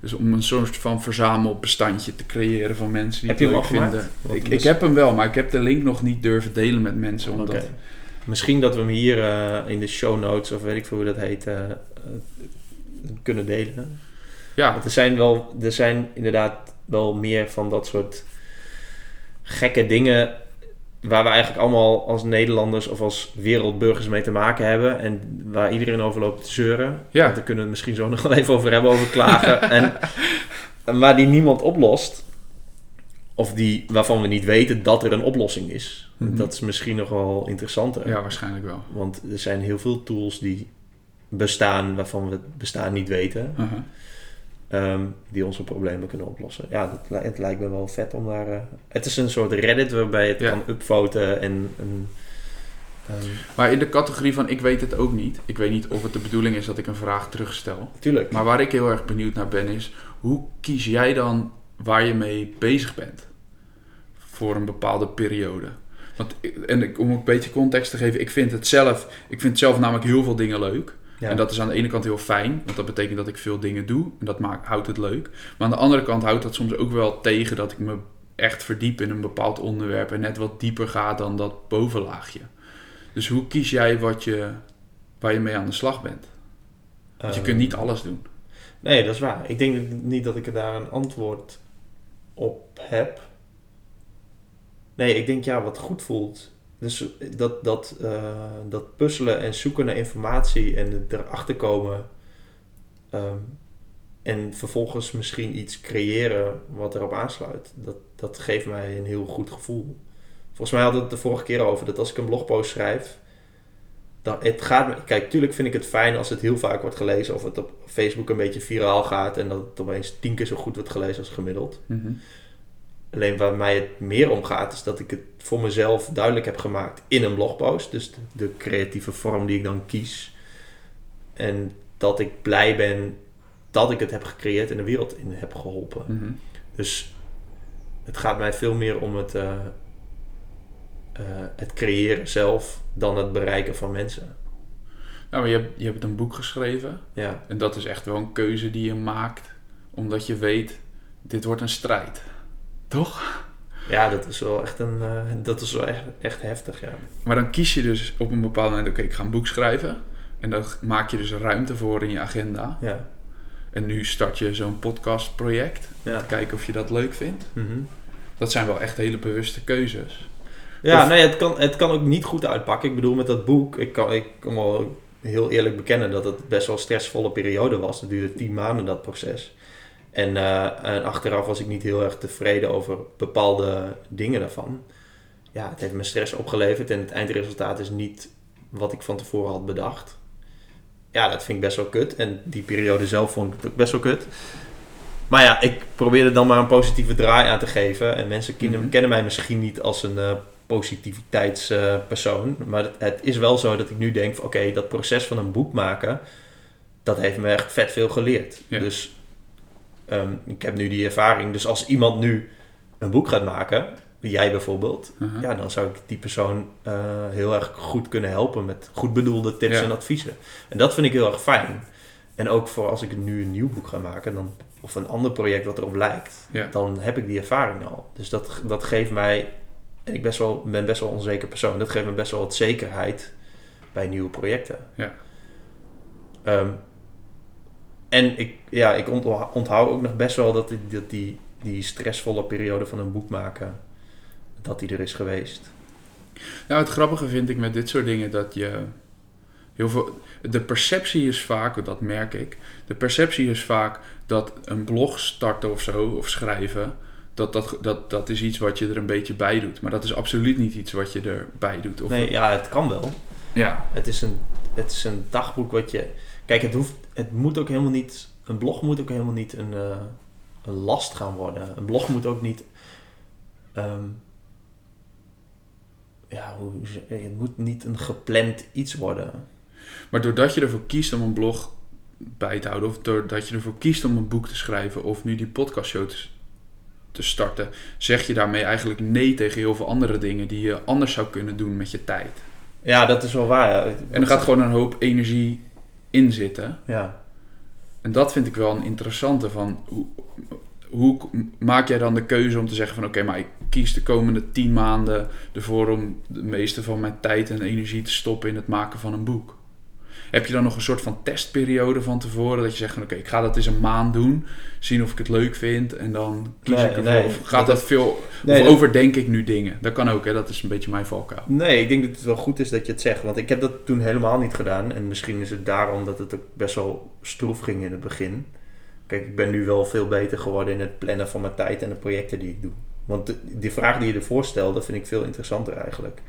Dus om een soort van verzamelbestandje te creëren van mensen die Heb het je hem leuk al gemaakt? vinden. Ik, ik heb hem wel, maar ik heb de link nog niet durven delen met mensen. Omdat. Misschien dat we hem hier eh, in de show notes, of weet ik veel hoe dat heet, eh, eh, kunnen delen. Ja, Want er zijn wel, er zijn inderdaad wel meer van dat soort gekke dingen waar we eigenlijk allemaal als Nederlanders of als wereldburgers mee te maken hebben en waar iedereen over loopt te zeuren. Ja. Want daar kunnen we het misschien zo nog wel even over hebben, over klagen. en, en waar die niemand oplost, of die, waarvan we niet weten dat er een oplossing is. Mhm. Dat is misschien nog wel interessanter. ja, waarschijnlijk wel. Want er zijn heel veel tools die bestaan waarvan we het bestaan niet weten. Uh-huh. Ehm, die onze problemen kunnen oplossen. Ja, dat, het lijkt me wel vet om daar... eh, het is een soort Reddit waarbij je het Ja. kan upvoten en, en Ehm, Maar in de categorie van ik weet het ook niet. Ik weet niet of het de bedoeling is dat ik een vraag terugstel. tuurlijk. Maar waar ik heel erg benieuwd naar ben is, hoe kies jij dan waar je mee bezig bent? Voor een bepaalde periode. Want, ik- en ik- om een beetje context te geven, ik vind het zelf, ik vind zelf namelijk heel veel dingen leuk. Ja. En dat is aan de ene kant heel fijn, want dat betekent dat ik veel dingen doe. En dat maakt, houdt het leuk. Maar aan de andere kant houdt dat soms ook wel tegen dat ik me echt verdiep in een bepaald onderwerp. En net wat dieper ga dan dat bovenlaagje. Dus hoe kies jij wat je, waar je mee aan de slag bent? Want je kunt niet alles doen. Nee, dat is waar. Ik denk niet dat ik er daar een antwoord op heb. Nee, ik denk ja, wat goed voelt. Dus dat, dat, eh, dat puzzelen en zoeken naar informatie en erachter komen. ehm, en vervolgens misschien iets creëren wat erop aansluit. Dat, dat geeft mij een heel goed gevoel. Volgens mij hadden we het de vorige keer over dat als ik een blogpost schrijf. Dan, het gaat kijk, tuurlijk vind ik het fijn als het heel vaak wordt gelezen. Of het op Facebook een beetje viraal gaat. En dat het opeens tien keer zo goed wordt gelezen als gemiddeld. Mhm. Alleen waar mij het meer om gaat, is dat ik het voor mezelf duidelijk heb gemaakt in een blogpost. Dus de, de creatieve vorm die ik dan kies. En dat ik blij ben dat ik het heb gecreëerd en de wereld in heb geholpen. Mhm. Dus het gaat mij veel meer om het, eh, eh, het creëren zelf dan het bereiken van mensen. Nou, maar je, hebt, je hebt een boek geschreven. Ja, En dat is echt wel een keuze die je maakt. Omdat je weet, dit wordt een strijd. Toch? ja dat is wel echt, een, eh, dat is wel echt, echt heftig. Ja. Maar dan kies je dus op een bepaald moment, oké, ik ga een boek schrijven. En daar maak je dus ruimte voor in je agenda. Ja. En nu start je zo'n podcastproject. Ja. Kijken of je dat leuk vindt. Mhm. Dat zijn wel echt hele bewuste keuzes. Ja, Of- nee, het kan, het kan ook niet goed uitpakken. Ik bedoel, met dat boek, ik kan, ik kan wel heel eerlijk bekennen dat het best wel een stressvolle periode was. Het duurde tien maanden, dat proces. En, eh, en achteraf was ik niet heel erg tevreden over bepaalde dingen daarvan. Ja, het heeft me stress opgeleverd en het eindresultaat is niet wat ik van tevoren had bedacht. Ja, dat vind ik best wel kut. En die periode zelf vond ik het ook best wel kut. Maar ja, ik probeerde dan maar een positieve draai aan te geven. En mensen kennen, Mhm. kennen mij misschien niet als een eh, positiviteitspersoon. maar het, het is wel zo dat ik nu denk: oké, dat proces van een boek maken, dat heeft me echt vet veel geleerd. Ja. Dus ehm, ik heb nu die ervaring. Dus als iemand nu een boek gaat maken, jij bijvoorbeeld, Mhm. ja, dan zou ik die persoon eh, heel erg goed kunnen helpen met goed bedoelde tips Ja. en adviezen. En dat vind ik heel erg fijn. En ook voor als ik nu een nieuw boek ga maken, dan, of een ander project wat erop lijkt, Ja. dan heb ik die ervaring al. Dus dat, dat geeft mij, en ik best wel, ben best wel een onzeker persoon, dat geeft me best wel wat zekerheid bij nieuwe projecten. Ja. Ehm, en ik, ja, ik ont- onthoud ook nog best wel dat die, dat die, die stressvolle periode van een boek maken, dat die er is geweest. Nou, het grappige vind ik met dit soort dingen dat je heel veel. De perceptie is vaak, dat merk ik. De perceptie is vaak dat een blog starten of zo, of schrijven. Dat, dat, dat, dat is iets wat je er een beetje bij doet. Maar dat is absoluut niet iets wat je erbij doet. Of Nee, ja, het kan wel. Ja, Het is een, het is een dagboek wat je. Kijk, het, hoeft, het moet ook helemaal niet. Een blog moet ook helemaal niet een, eh, een last gaan worden. Een blog moet ook niet. ehm, ja, hoe, het moet niet een gepland iets worden. maar doordat je ervoor kiest om een blog bij te houden, of doordat je ervoor kiest om een boek te schrijven, of nu die podcastshow te, te starten, zeg je daarmee eigenlijk nee tegen heel veel andere dingen die je anders zou kunnen doen met je tijd. Ja, dat is wel waar. ja. En er gaat gewoon een hoop energie in zitten. Ja, En dat vind ik wel een interessante van hoe, hoe maak jij dan de keuze om te zeggen van oké, maar ik kies de komende tien maanden ervoor om de meeste van mijn tijd en energie te stoppen in het maken van een boek. Heb je dan nog een soort van testperiode van tevoren dat je zegt van oké, ik ga dat eens een maand doen, zien of ik het leuk vind en dan kies Nee, ik ervoor. nee. of gaat dat veel, Nee, of dat- overdenk ik nu dingen? Dat kan ook hè, dat is een beetje mijn valkuil. Nee, ik denk dat het wel goed is dat je het zegt. Want ik heb dat toen helemaal niet gedaan. En misschien is het daarom dat het ook best wel stroef ging in het begin. Kijk, ik ben nu wel veel beter geworden in het plannen van mijn tijd en de projecten die ik doe. Want de- die vraag die je ervoor stelde, vind ik veel interessanter eigenlijk.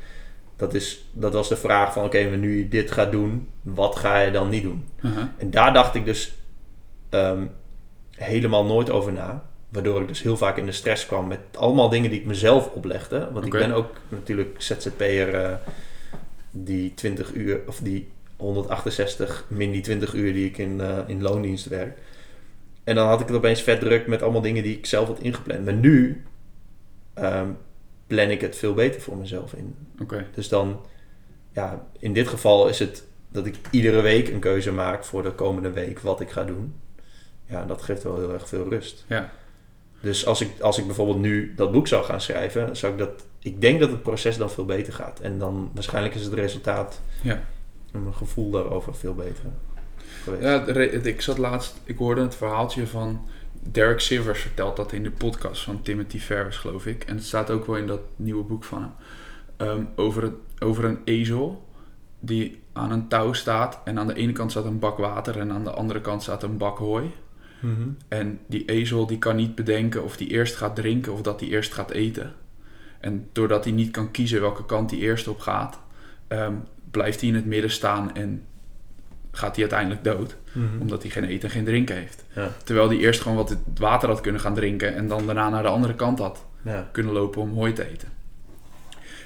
Dat, is, dat was de vraag van, oké, maar nu je dit gaat doen, wat ga je dan niet doen? Uh-huh. En daar dacht ik dus ehm, helemaal nooit over na. Waardoor ik dus heel vaak in de stress kwam met allemaal dingen die ik mezelf oplegde. Want ik ben ook natuurlijk ZZP'er. eh die 20 uur, of die 168 min die 20 uur die ik in, eh, in loondienst werk. En dan had ik het opeens vet druk met allemaal dingen die ik zelf had ingepland. Maar nu ehm, plan ik het veel beter voor mezelf in. Oké. Dus dan, ja, in dit geval is het dat ik iedere week een keuze maak voor de komende week wat ik ga doen. Ja, dat geeft wel heel erg veel rust. Ja. Dus als ik, als ik bijvoorbeeld nu dat boek zou gaan schrijven, zou ik dat. Ik denk dat het proces dan veel beter gaat. En dan waarschijnlijk is het resultaat Ja. en mijn gevoel daarover veel beter geweest. Ja, ik zat laatst, ik hoorde het verhaaltje van Derek Sivers vertelt dat in de podcast van Timothy Ferris, geloof ik. En het staat ook wel in dat nieuwe boek van hem. Ehm, over, het, over een ezel die aan een touw staat. En aan de ene kant staat een bak water en aan de andere kant staat een bak hooi. Mhm. En die ezel die kan niet bedenken of die eerst gaat drinken of dat hij eerst gaat eten. En doordat hij niet kan kiezen welke kant hij eerst op gaat, ehm, blijft hij in het midden staan en gaat hij uiteindelijk dood. Mhm. Omdat hij geen eten en geen drinken heeft. Ja. Terwijl hij eerst gewoon wat water had kunnen gaan drinken en dan daarna naar de andere kant had Ja. kunnen lopen om hooi te eten.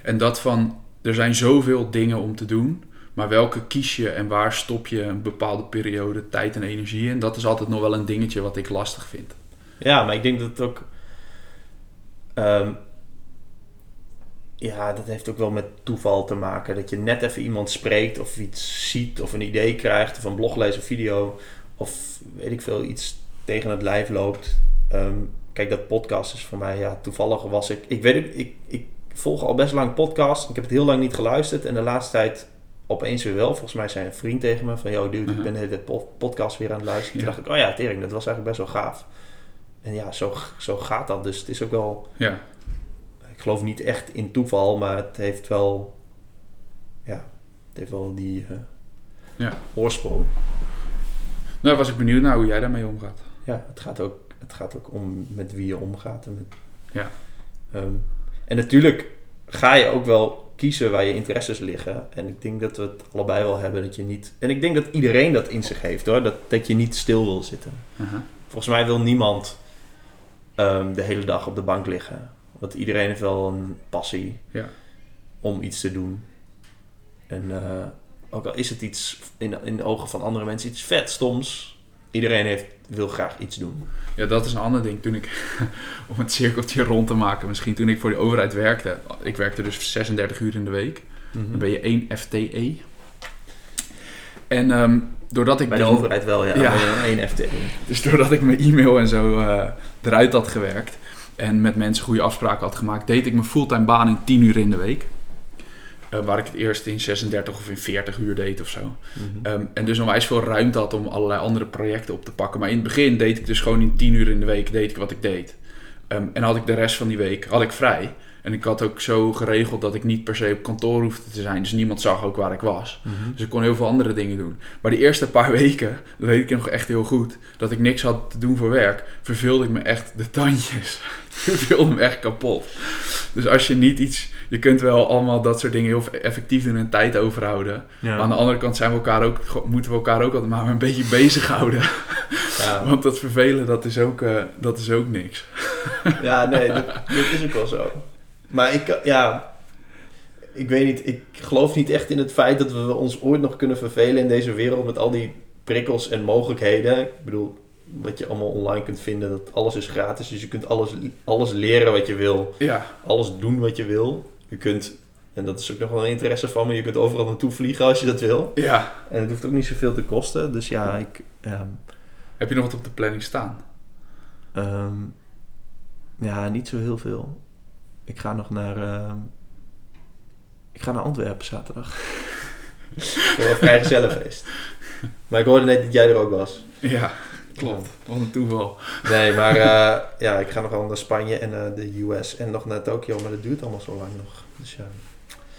En dat van, er zijn zoveel dingen om te doen, maar welke kies je en waar stop je een bepaalde periode tijd en energie in? Dat is altijd nog wel een dingetje wat ik lastig vind. Ja, maar ik denk dat het ook. ehm, ja, dat heeft ook wel met toeval te maken. Dat je net even iemand spreekt of iets ziet of een idee krijgt of een blog leest of video of weet ik veel, iets tegen het lijf loopt. Ehm, kijk, dat podcast is voor mij, ja, toevallig was ik. Ik weet het, ik, ik volg al best lang podcast. Ik heb het heel lang niet geluisterd en de laatste tijd opeens weer wel. Volgens mij zei een vriend tegen me van, yo dude, ik Mhm. ben de hele podcast weer aan het luisteren. Toen dacht ik, oh ja, tering, dat was eigenlijk best wel gaaf. En ja, zo, zo gaat dat. Dus het is ook wel... Ja, Ik geloof niet echt in toeval, maar het heeft wel... Ja, het heeft wel die eh, Ja. oorsprong. nou was ik benieuwd naar hoe jij daarmee omgaat. Ja, het gaat ook, het gaat ook om met wie je omgaat. En, met, Ja. Ehm, en natuurlijk ga je ook wel kiezen waar je interesses liggen. En ik denk dat we het allebei wel hebben dat je niet... En ik denk dat iedereen dat in zich heeft hoor. Dat, dat je niet stil wil zitten. Volgens mij wil niemand ehm, de hele dag op de bank liggen. Want iedereen heeft wel een passie Ja. om iets te doen. En eh, ook al is het iets in, in de ogen van andere mensen iets vet stoms. Iedereen heeft, wil graag iets doen. Ja, dat is een ander ding. Toen ik, om het cirkeltje rond te maken, misschien toen ik voor de overheid werkte. Ik werkte dus 36 uur in de week. Dan ben je 1 FTE. En ehm, doordat ik Bij de dus- overheid wel, ja. Ja. Bij één FT. Dus doordat ik mijn e-mail en zo eh, eruit had gewerkt en met mensen goede afspraken had gemaakt, deed ik mijn fulltime baan in 10 uur in de week. Eh, waar ik het eerst in 36 of in 40 uur deed of zo. Mhm. Ehm, en dus onwijs veel ruimte had om allerlei andere projecten op te pakken. Maar in het begin deed ik dus gewoon in 10 uur in de week deed ik wat ik deed. Ehm, en had ik de rest van die week had ik vrij. En ik had ook zo geregeld dat ik niet per se op kantoor hoefde te zijn. Dus niemand zag ook waar ik was. Mhm. Dus ik kon heel veel andere dingen doen. Maar die eerste paar weken, dat weet ik nog echt heel goed, dat ik niks had te doen voor werk, verveelde ik me echt de tandjes. verveelde me echt kapot. Dus als je niet iets, je kunt wel allemaal dat soort dingen heel effectief doen en tijd overhouden. Ja. Maar aan de andere kant zijn we elkaar ook, moeten we elkaar ook altijd maar een beetje bezighouden. Ja. Want dat vervelen, dat is ook, eh, dat is ook niks. Ja, nee, dat, dat is ook wel zo. Maar ik, ja, ik weet niet, ik geloof niet echt in het feit dat we ons ooit nog kunnen vervelen in deze wereld met al die prikkels en mogelijkheden. Ik bedoel, wat je allemaal online kunt vinden, dat alles is gratis. Dus je kunt alles, alles leren wat je wil, Ja, alles doen wat je wil. Je kunt, en dat is ook nog wel een interesse van me, je kunt overal naartoe vliegen als je dat wil. ja. En het hoeft ook niet zoveel te kosten. Dus ja, ik... ehm, Heb je nog wat op de planning staan? Ehm, ja, niet zo heel veel. Ik ga nog naar. ehm, ik ga naar Antwerpen zaterdag. Voor een vrijgezellenfeest. Maar ik hoorde net dat jij er ook was. Ja, klopt. Wat een toeval. Nee, maar eh, ja, ik ga nog wel naar Spanje en naar de US en nog naar Tokio, maar dat duurt allemaal zo lang nog. Dus ja.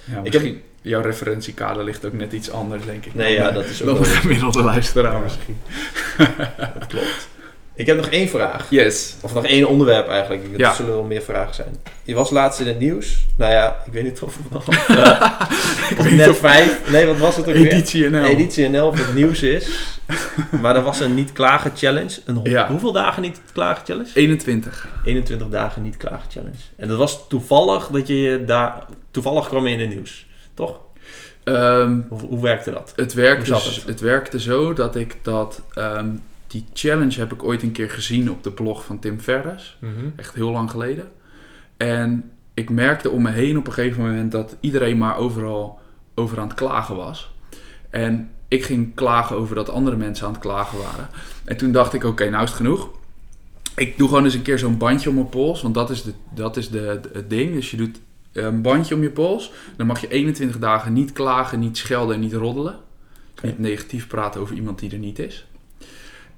Ja, Ik jouw referentiekader ligt ook net iets anders, denk ik. Nee, dan, ja, eh, dat is ook dan wel- de gemiddelde luisteraar Ja. misschien. Dat klopt. Ik heb nog één vraag. Yes. Of nog één onderwerp eigenlijk. Er Ja. zullen wel meer vragen zijn. Je was laatst in het nieuws. Nou ja, ik weet niet of het nog... Of net vijf... Nee, wat was het ook weer? editie NL. Editie NL of het nieuws is. Maar er was een niet klagen challenge. Een, ho- Ja. Hoeveel dagen niet klagen challenge? 21. 21 dagen niet klagen challenge. En dat was toevallig dat je daar... Toevallig kwam je in het nieuws. Toch? Ehm, Hoe, hoe werkte dat? het, werkte, het? het? werkte zo dat ik dat... ehm, die challenge heb ik ooit een keer gezien op de blog van Tim Ferriss. Echt heel lang geleden. En ik merkte om me heen op een gegeven moment dat iedereen maar overal over aan het klagen was. En ik ging klagen over dat andere mensen aan het klagen waren. En toen dacht ik, oké, nou is het genoeg. Ik doe gewoon eens een keer zo'n bandje om mijn pols, want dat is, de, dat is de, de- het ding. Dus je doet een bandje om je pols. Dan mag je 21 dagen niet klagen, niet schelden en niet roddelen. Niet negatief praten over iemand die er niet is.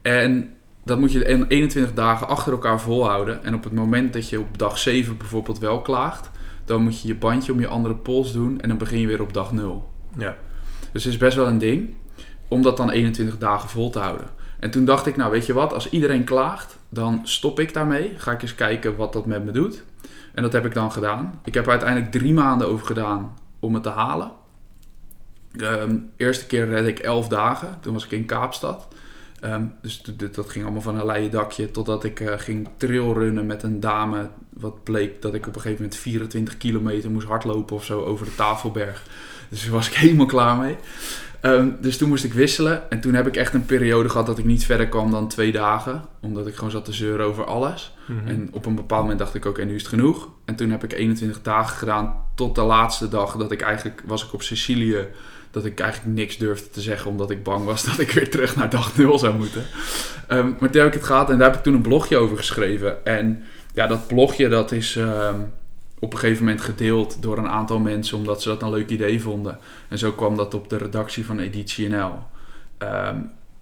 En dat moet je in 21 dagen achter elkaar volhouden. En op het moment dat je op dag 7 bijvoorbeeld wel klaagt, dan moet je je bandje om je andere pols doen en dan begin je weer op dag 0. Ja. Dus het is best wel een ding om dat dan 21 dagen vol te houden. En toen dacht ik, nou weet je wat, als iedereen klaagt, dan stop ik daarmee. Ga ik eens kijken wat dat met me doet. En dat heb ik dan gedaan. Ik heb er uiteindelijk drie maanden over gedaan om het te halen. Ehm, eerste keer redde ik 11 dagen. Toen was ik in Kaapstad. Ehm, dus dat ging allemaal van een leien dakje. Totdat ik eh, ging trailrunnen met een dame. Wat bleek dat ik op een gegeven moment 24 kilometer moest hardlopen of zo over de Tafelberg. Dus daar was ik helemaal klaar mee. Ehm, dus toen moest ik wisselen. En toen heb ik echt een periode gehad dat ik niet verder kwam dan twee dagen. Omdat ik gewoon zat te zeuren over alles. Mhm. En op een bepaald moment dacht ik, oké, nu is het genoeg. En toen heb ik 21 dagen gedaan tot de laatste dag dat ik eigenlijk was ik op Sicilië. Dat ik eigenlijk niks durfde te zeggen, omdat ik bang was dat ik weer terug naar dag 0 zou moeten. Ehm, maar toen heb ik het gehad en daar heb ik toen een blogje over geschreven. En ja, dat blogje dat is ehm, op een gegeven moment gedeeld door een aantal mensen, omdat ze dat een leuk idee vonden. En zo kwam dat op de redactie van Editie NL. Ehm,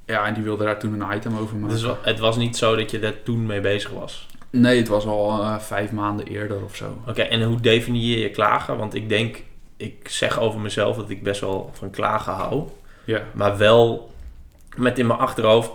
ja, en die wilde daar toen een item over maken. Dus het was niet zo dat je daar toen mee bezig was. Nee, het was al eh, vijf maanden eerder of zo. Oké, en hoe definieer je klagen? Want ik denk, ik zeg over mezelf dat ik best wel van klagen hou. Ja. Maar wel met in mijn achterhoofd,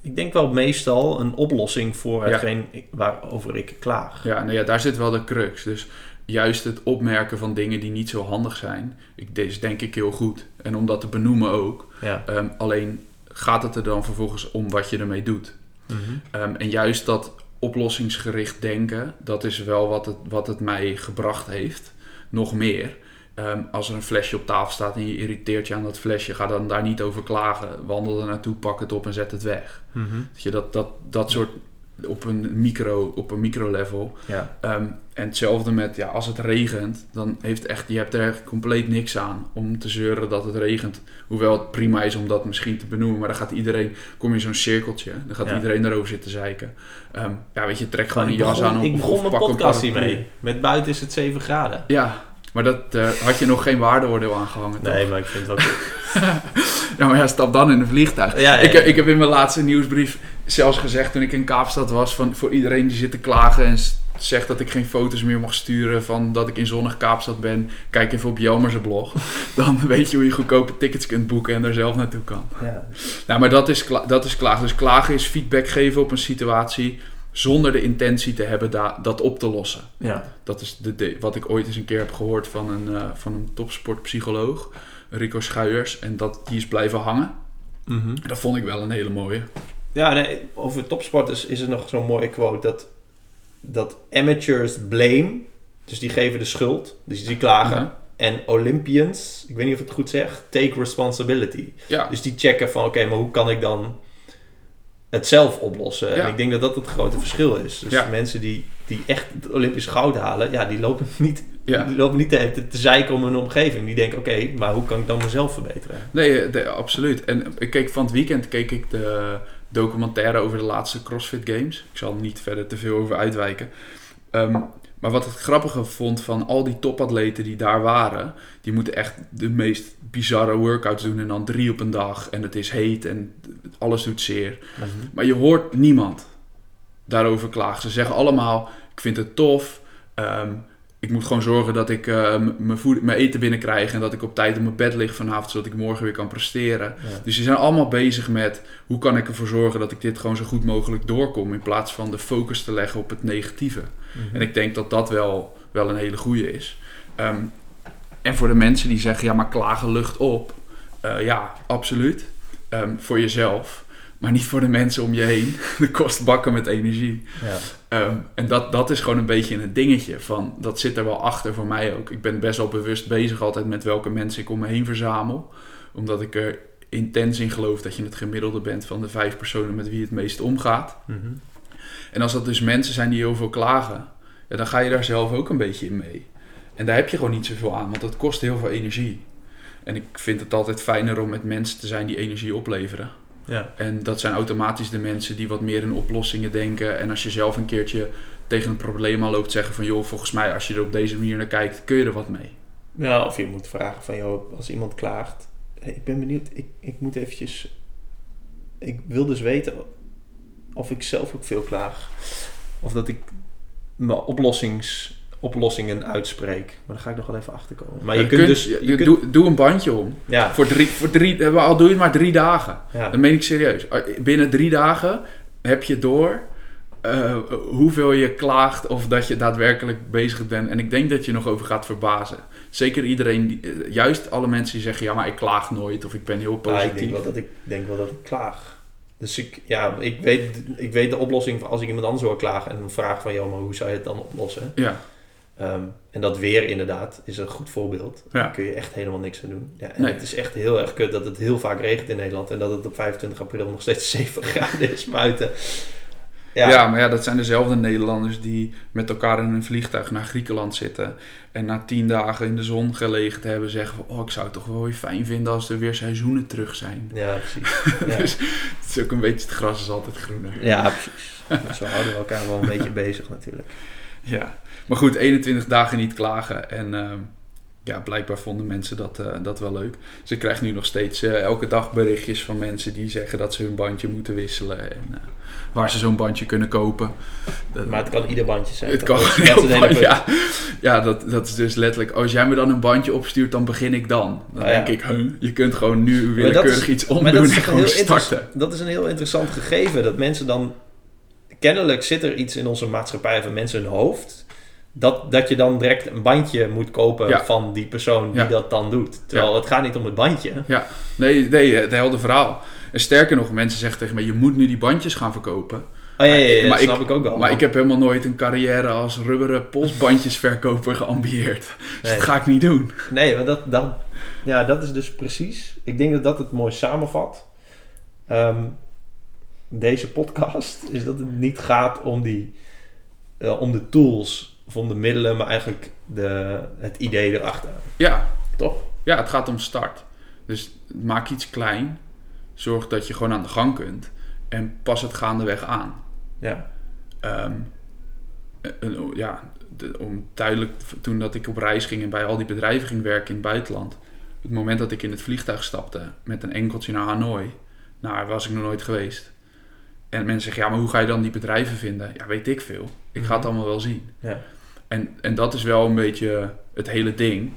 ik denk wel meestal een oplossing voor hetgeen waarover ik klaag. Ja, nou ja, daar zit wel de crux. Dus juist het opmerken van dingen die niet zo handig zijn, ik, is denk ik heel goed. En om dat te benoemen ook. Ja. Ehm, alleen gaat het er dan vervolgens om wat je ermee doet. Mhm. Ehm, en juist dat oplossingsgericht denken, dat is wel wat het, wat het mij gebracht heeft. Nog meer. Ehm, als er een flesje op tafel staat en je irriteert je aan dat flesje, ga dan daar niet over klagen. Wandel er naartoe, pak het op en zet het weg. Mhm. Dat je dat, dat, dat soort op een micro, op een micro level. Ja. Ehm, en hetzelfde met, ja, als het regent, dan heeft echt, je hebt er echt compleet niks aan om te zeuren dat het regent. Hoewel het prima is om dat misschien te benoemen, maar dan gaat iedereen, kom je in zo'n cirkeltje, dan gaat Ja. iedereen daarover zitten zeiken. Ehm, ja, weet je, trek gewoon een ik jas begon, aan. ik of- begon of mijn podcast hiermee. Met buiten is het 7 graden. Ja, maar dat eh, had je nog geen waardeoordeel aangehangen. toch? Nee, maar ik vind het wel goed. Ja, maar ja, stap dan in een vliegtuig. Ja, ja, Ik, ja. ik heb in mijn laatste nieuwsbrief zelfs gezegd toen ik in Kaapstad was van voor iedereen die zit te klagen en zegt dat ik geen foto's meer mag sturen van dat ik in zonnig Kaapstad ben, kijk even op Jelmer's blog. Dan weet je hoe je goedkope tickets kunt boeken en er zelf naartoe kan. Ja. Nou, maar dat is, dat is klagen. Dus klagen is feedback geven op een situatie zonder de intentie te hebben da- dat op te lossen. ja. Dat is de, de- wat ik ooit eens een keer heb gehoord van een, eh, van een topsportpsycholoog, Rico Schuijers. En dat, die is blijven hangen. Mhm. Dat vond ik wel een hele mooie. Ja, nee, over topsporters is er nog zo'n mooie quote dat, dat amateurs blame, dus die geven de schuld, dus die klagen. Mhm. En Olympians, ik weet niet of ik het goed zeg, take responsibility. Ja, Dus die checken van, oké, maar hoe kan ik dan het zelf oplossen? Ja. En ik denk dat dat het grote verschil is. Dus Ja. mensen die, die echt het Olympisch goud halen, ja, die lopen niet, ja. die lopen niet te, te, zeiken om hun omgeving. Die denken, oké, maar hoe kan ik dan mezelf verbeteren? Nee, eh, de- absoluut. En ik keek van het weekend keek ik de documentaire over de laatste CrossFit Games. Ik zal er niet verder te veel over uitwijken. Ehm, maar wat het grappige vond van al die topatleten die daar waren, die moeten echt de meest bizarre workouts doen en dan drie op een dag. En het is heet en alles doet zeer. Maar je hoort niemand daarover klagen. Ze zeggen allemaal, ik vind het tof. ehm, ik moet gewoon zorgen dat ik eh, mijn eten binnenkrijg en dat ik op tijd op mijn bed lig vanavond, zodat ik morgen weer kan presteren. Ja. Dus ze zijn allemaal bezig met hoe kan ik ervoor zorgen dat ik dit gewoon zo goed mogelijk doorkom, in plaats van de focus te leggen op het negatieve. En ik denk dat dat wel, wel een hele goede is. Ehm, en voor de mensen die zeggen, ja, maar klagen lucht op. eh, ja, absoluut. Ehm, voor jezelf. maar niet voor de mensen om je heen. Dat kost bakken met energie. Ja. Ehm, en dat, dat is gewoon een beetje een dingetje van, dat zit er wel achter voor mij ook. Ik ben best wel bewust bezig altijd met welke mensen ik om me heen verzamel. Omdat ik er intens in geloof dat je het gemiddelde bent van de vijf personen met wie het meest omgaat. Mhm. En als dat dus mensen zijn die heel veel klagen, ja, dan ga je daar zelf ook een beetje in mee. En daar heb je gewoon niet zoveel aan, want dat kost heel veel energie. En ik vind het altijd fijner om met mensen te zijn die energie opleveren. Ja. En dat zijn automatisch de mensen die wat meer in oplossingen denken. En als je zelf een keertje tegen een probleem aan loopt, zeggen van joh, volgens mij als je er op deze manier naar kijkt, kun je er wat mee. Ja, of je moet vragen van, joh, als iemand klaagt. hey, ik ben benieuwd, ik, ik moet eventjes... Ik wil dus weten of ik zelf ook veel klaag. Of dat ik mijn oplossings, oplossingen uitspreek. Maar daar ga ik nog wel even achter komen. Maar je, Je kunt, kunt- dus... Je je kunt, doe, doe een bandje om. ja, Voor drie, voor drie, al doe je het maar drie dagen. ja. Dat meen ik serieus. Binnen drie dagen heb je door eh, hoeveel je klaagt of dat je daadwerkelijk bezig bent. En ik denk dat je nog over gaat verbazen. Zeker iedereen, die, eh, juist alle mensen die zeggen, ja maar ik klaag nooit of ik ben heel Ja, ik positief. denk wel dat ik, denk wel dat ik klaag. Dus ik, ja, ik, weet, ik weet de oplossing van als ik iemand anders hoor klagen en dan vraag van, joh, maar hoe zou je het dan oplossen? Ja, Ehm, en dat weer inderdaad is een goed voorbeeld. Ja. Daar kun je echt helemaal niks aan doen. Ja, en Nee. het is echt heel erg kut dat het heel vaak regent in Nederland en dat het op 25 april nog steeds 7 graden is buiten. Ja. Ja, maar ja, dat zijn dezelfde Nederlanders die met elkaar in een vliegtuig naar Griekenland zitten. En na tien dagen in de zon gelegen te hebben zeggen van, oh ik zou het toch wel weer fijn vinden als er weer seizoenen terug zijn. ja precies. Ja. Dus het is ook een beetje, het gras is altijd groener. ja, precies. Dus we houden elkaar wel een beetje bezig natuurlijk. Ja, maar goed, 21 dagen niet klagen. En ehm, ja, blijkbaar vonden mensen dat, eh, dat wel leuk. Ze krijgen nu nog steeds eh, elke dag berichtjes van mensen die zeggen dat ze hun bandje moeten wisselen. En eh, waar ze zo'n bandje kunnen kopen. Maar het kan ieder bandje zijn. het kan ja, ja dat, dat is dus letterlijk. Als jij me dan een bandje opstuurt, dan begin ik dan. Dan ja. denk ik, huh, je kunt gewoon nu willekeurig iets omdoen en gewoon starten. dat is een heel interessant gegeven. Dat mensen dan... Kennelijk zit er iets in onze maatschappij van mensen hun hoofd... Dat, dat je dan direct een bandje moet kopen Ja. van die persoon die Ja. dat dan doet. Terwijl het gaat niet om het bandje. Nee, nee, het hele verhaal. En sterker nog, mensen zeggen tegen mij, je moet nu die bandjes gaan verkopen. Oh ja, ja, ja, Maar dat ik- snap ik ook wel. Maar ik heb helemaal nooit een carrière als rubberen polsbandjesverkoper geambieerd. Dus Nee. dat ga ik niet doen. Nee, maar dat, dat, ja, dat is dus precies... Ik denk dat dat het mooi samenvat. Ehm, deze podcast is dat het niet gaat om, die, eh, om de tools of om de middelen, maar eigenlijk de, het idee erachter. Ja, Toch? ja, het gaat om start. Dus maak iets klein. Zorg dat je gewoon aan de gang kunt. En pas het gaandeweg aan. Ja. Ehm, eh, ja, de- om duidelijk, toen dat ik op reis ging en bij al die bedrijven ging werken in het buitenland. Het moment dat ik in het vliegtuig stapte met een enkeltje naar Hanoi. Nou, daar was ik nog nooit geweest. En mensen zeggen, ja, maar hoe ga je dan die bedrijven vinden? Ja, weet ik veel. Ik ga het allemaal wel zien. Ja. En, en dat is wel een beetje het hele ding.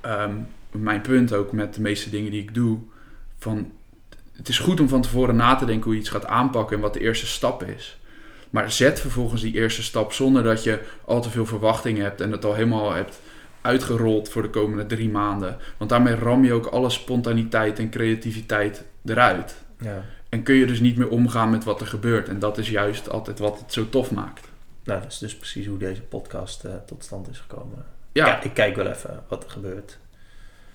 Ehm, mijn punt ook met de meeste dingen die ik doe. Van, het is goed om van tevoren na te denken hoe je iets gaat aanpakken en wat de eerste stap is. Maar zet vervolgens die eerste stap zonder dat je al te veel verwachting hebt en het al helemaal hebt uitgerold voor de komende drie maanden. Want daarmee ram je ook alle spontaniteit en creativiteit eruit. ja. En kun je dus niet meer omgaan met wat er gebeurt. En dat is juist altijd wat het zo tof maakt. Nou, dat is dus precies hoe deze podcast eh, tot stand is gekomen. Ja, Ja, ik kijk wel even wat er gebeurt.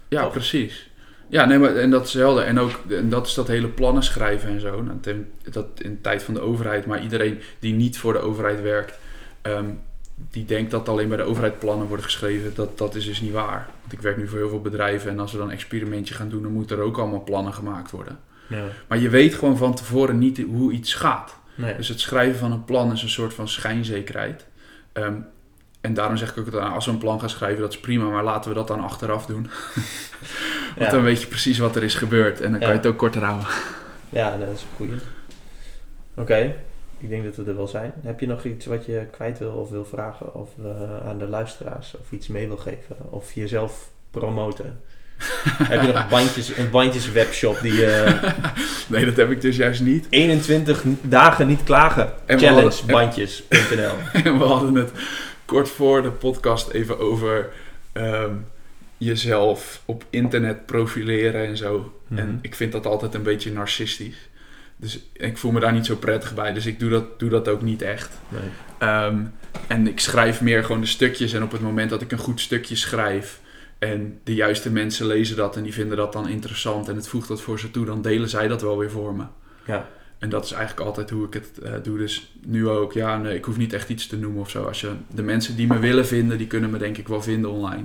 Ja, precies. Ja, nee, maar, en dat is helder. En ook en dat is dat hele plannen schrijven en zo. Nou, ten- dat in de tijd van de overheid, maar iedereen die niet voor de overheid werkt, ehm, die denkt dat alleen bij de overheid plannen worden geschreven. Dat, dat is dus niet waar. Want ik werk nu voor heel veel bedrijven en als we dan een experimentje gaan doen, dan moeten er ook allemaal plannen gemaakt worden. Ja. Maar je weet gewoon van tevoren niet hoe iets gaat. Nee. Dus het schrijven van een plan is een soort van schijnzekerheid. Ehm, en daarom zeg ik ook, dat als we een plan gaan schrijven, dat is prima, maar laten we dat dan achteraf doen. Want Ja. dan weet je precies wat er is gebeurd en dan kan je het ook korter houden. Ja, dat is een goeie. Oké, ik denk dat we er wel zijn. Heb je nog iets wat je kwijt wil of wil vragen of eh, aan de luisteraars of iets mee wil geven of jezelf promoten? Heb je nog bandjes, een bandjes webshop die eh Nee, dat heb ik dus juist niet. 21 dagen niet klagen En we challenge hadden- bandjes.nl En we hadden het kort voor de podcast even over ehm, jezelf op internet profileren en zo. Mhm. En ik vind dat altijd een beetje narcistisch. Dus ik voel me daar niet zo prettig bij. Dus ik doe dat, doe dat ook niet echt. Nee. Ehm, en ik schrijf meer gewoon de stukjes. En op het moment dat ik een goed stukje schrijf. En de juiste mensen lezen dat en die vinden dat dan interessant. En het voegt dat voor ze toe. Dan delen zij dat wel weer voor me. Ja. En dat is eigenlijk altijd hoe ik het eh, doe. Dus nu ook, ja, nee, ik hoef niet echt iets te noemen of zo. Als je, de mensen die me willen vinden, die kunnen me denk ik wel vinden online.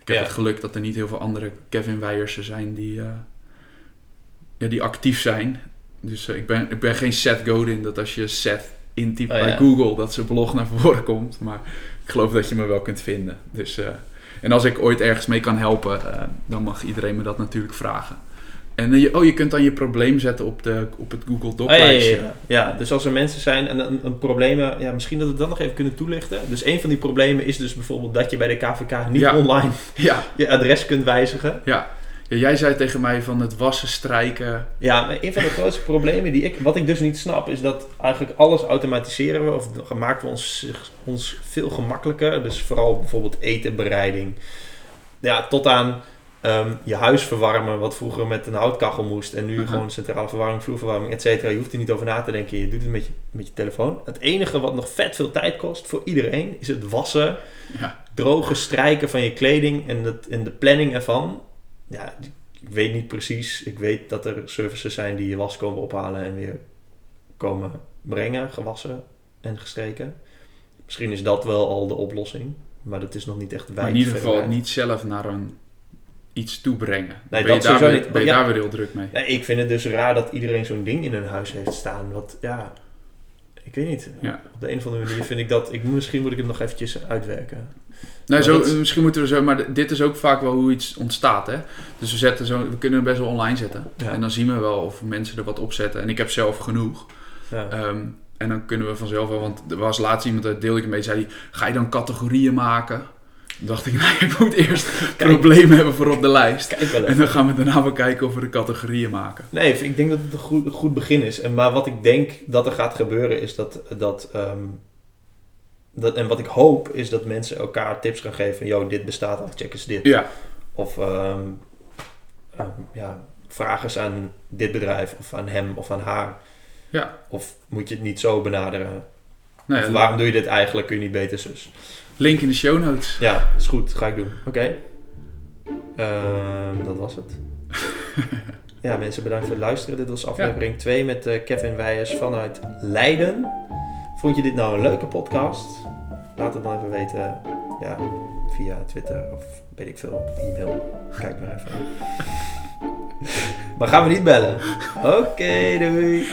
Ik heb Ja. het geluk dat er niet heel veel andere Kevin Weijersen zijn die, eh, ja, die actief zijn. Dus eh, ik, ben, ik ben geen Seth Godin, dat als je Seth intypt Oh, bij ja. Google, dat zijn blog naar voren komt. Maar ik geloof dat je me wel kunt vinden. Dus, en als ik ooit ergens mee kan helpen, dan mag iedereen me dat natuurlijk vragen. En je, oh, je kunt dan je probleem zetten op, de, op het Google Doc Oh, ja, ja, lijstje. ja. ja, dus als er mensen zijn en een, een problemen, ja, misschien dat we dat nog even kunnen toelichten. Dus een van die problemen is dus bijvoorbeeld dat je bij de KVK niet Ja. online Ja, je adres kunt wijzigen. ja. ja, jij zei tegen mij van het wassen, strijken. Ja, maar een van de grootste problemen die ik, wat ik dus niet snap, is dat eigenlijk alles automatiseren we of maken we ons, ons veel gemakkelijker. Dus vooral bijvoorbeeld etenbereiding. Ja, tot aan ehm, je huis verwarmen, wat vroeger met een houtkachel moest en nu gewoon centrale verwarming, vloerverwarming, et cetera. Je hoeft er niet over na te denken, je doet het met je, met je telefoon. Het enige wat nog vet veel tijd kost voor iedereen is het wassen, Ja, droge strijken van je kleding en, het, en de planning ervan. Ja, ik weet niet precies. Ik weet dat er services zijn die je was komen ophalen en weer komen brengen, gewassen en gestreken. Misschien is dat wel al de oplossing, maar dat is nog niet echt maar wijd. in ieder geval niet zelf naar een iets toe brengen. Nee, ben je, daar weer, niet. ben je Ja. daar weer heel druk mee. Nee, ik vind het dus raar dat iedereen zo'n ding in hun huis heeft staan. Wat, ja, ik weet niet. Ja. Op de een of andere manier vind ik dat... Ik, misschien moet ik het nog eventjes uitwerken. Nee, zo, dat- Misschien moeten we zo, maar dit is ook vaak wel hoe iets ontstaat. Hè? Dus we, zetten zo, we kunnen het best wel online zetten. Ja. En dan zien we wel of mensen er wat op zetten. En ik heb zelf genoeg. Ja. Ehm, en dan kunnen we vanzelf wel, want er was laatst iemand, dat deelde ik een beetje, zei die, ga je dan categorieën maken? Dacht ik, nee, ik moet eerst problemen hebben voor op de lijst. Kijk wel En dan gaan we daarna wel kijken of we de categorieën maken. Nee, ik denk dat het een goed, een goed begin is. En, maar wat ik denk dat er gaat gebeuren is dat, dat, ehm, dat... En wat ik hoop is dat mensen elkaar tips gaan geven. Yo, dit bestaat al, check eens dit. Ja, Of ehm, ja, vraag eens aan dit bedrijf of aan hem of aan haar. Ja. Of moet je het niet zo benaderen? nee, of waarom doe je dit eigenlijk? Kun je niet beter zus? Link in de show notes. Ja, is goed. Ga ik doen. Oké. Ehm, dat was het. ja, mensen bedankt voor het luisteren. Dit was aflevering 2 met eh, Kevin Wijers vanuit Leiden. Vond je dit nou een leuke podcast? Laat het dan even weten. Ja, via Twitter of weet ik veel, e-mail. Kijk maar even. maar gaan we niet bellen. Oké, doei.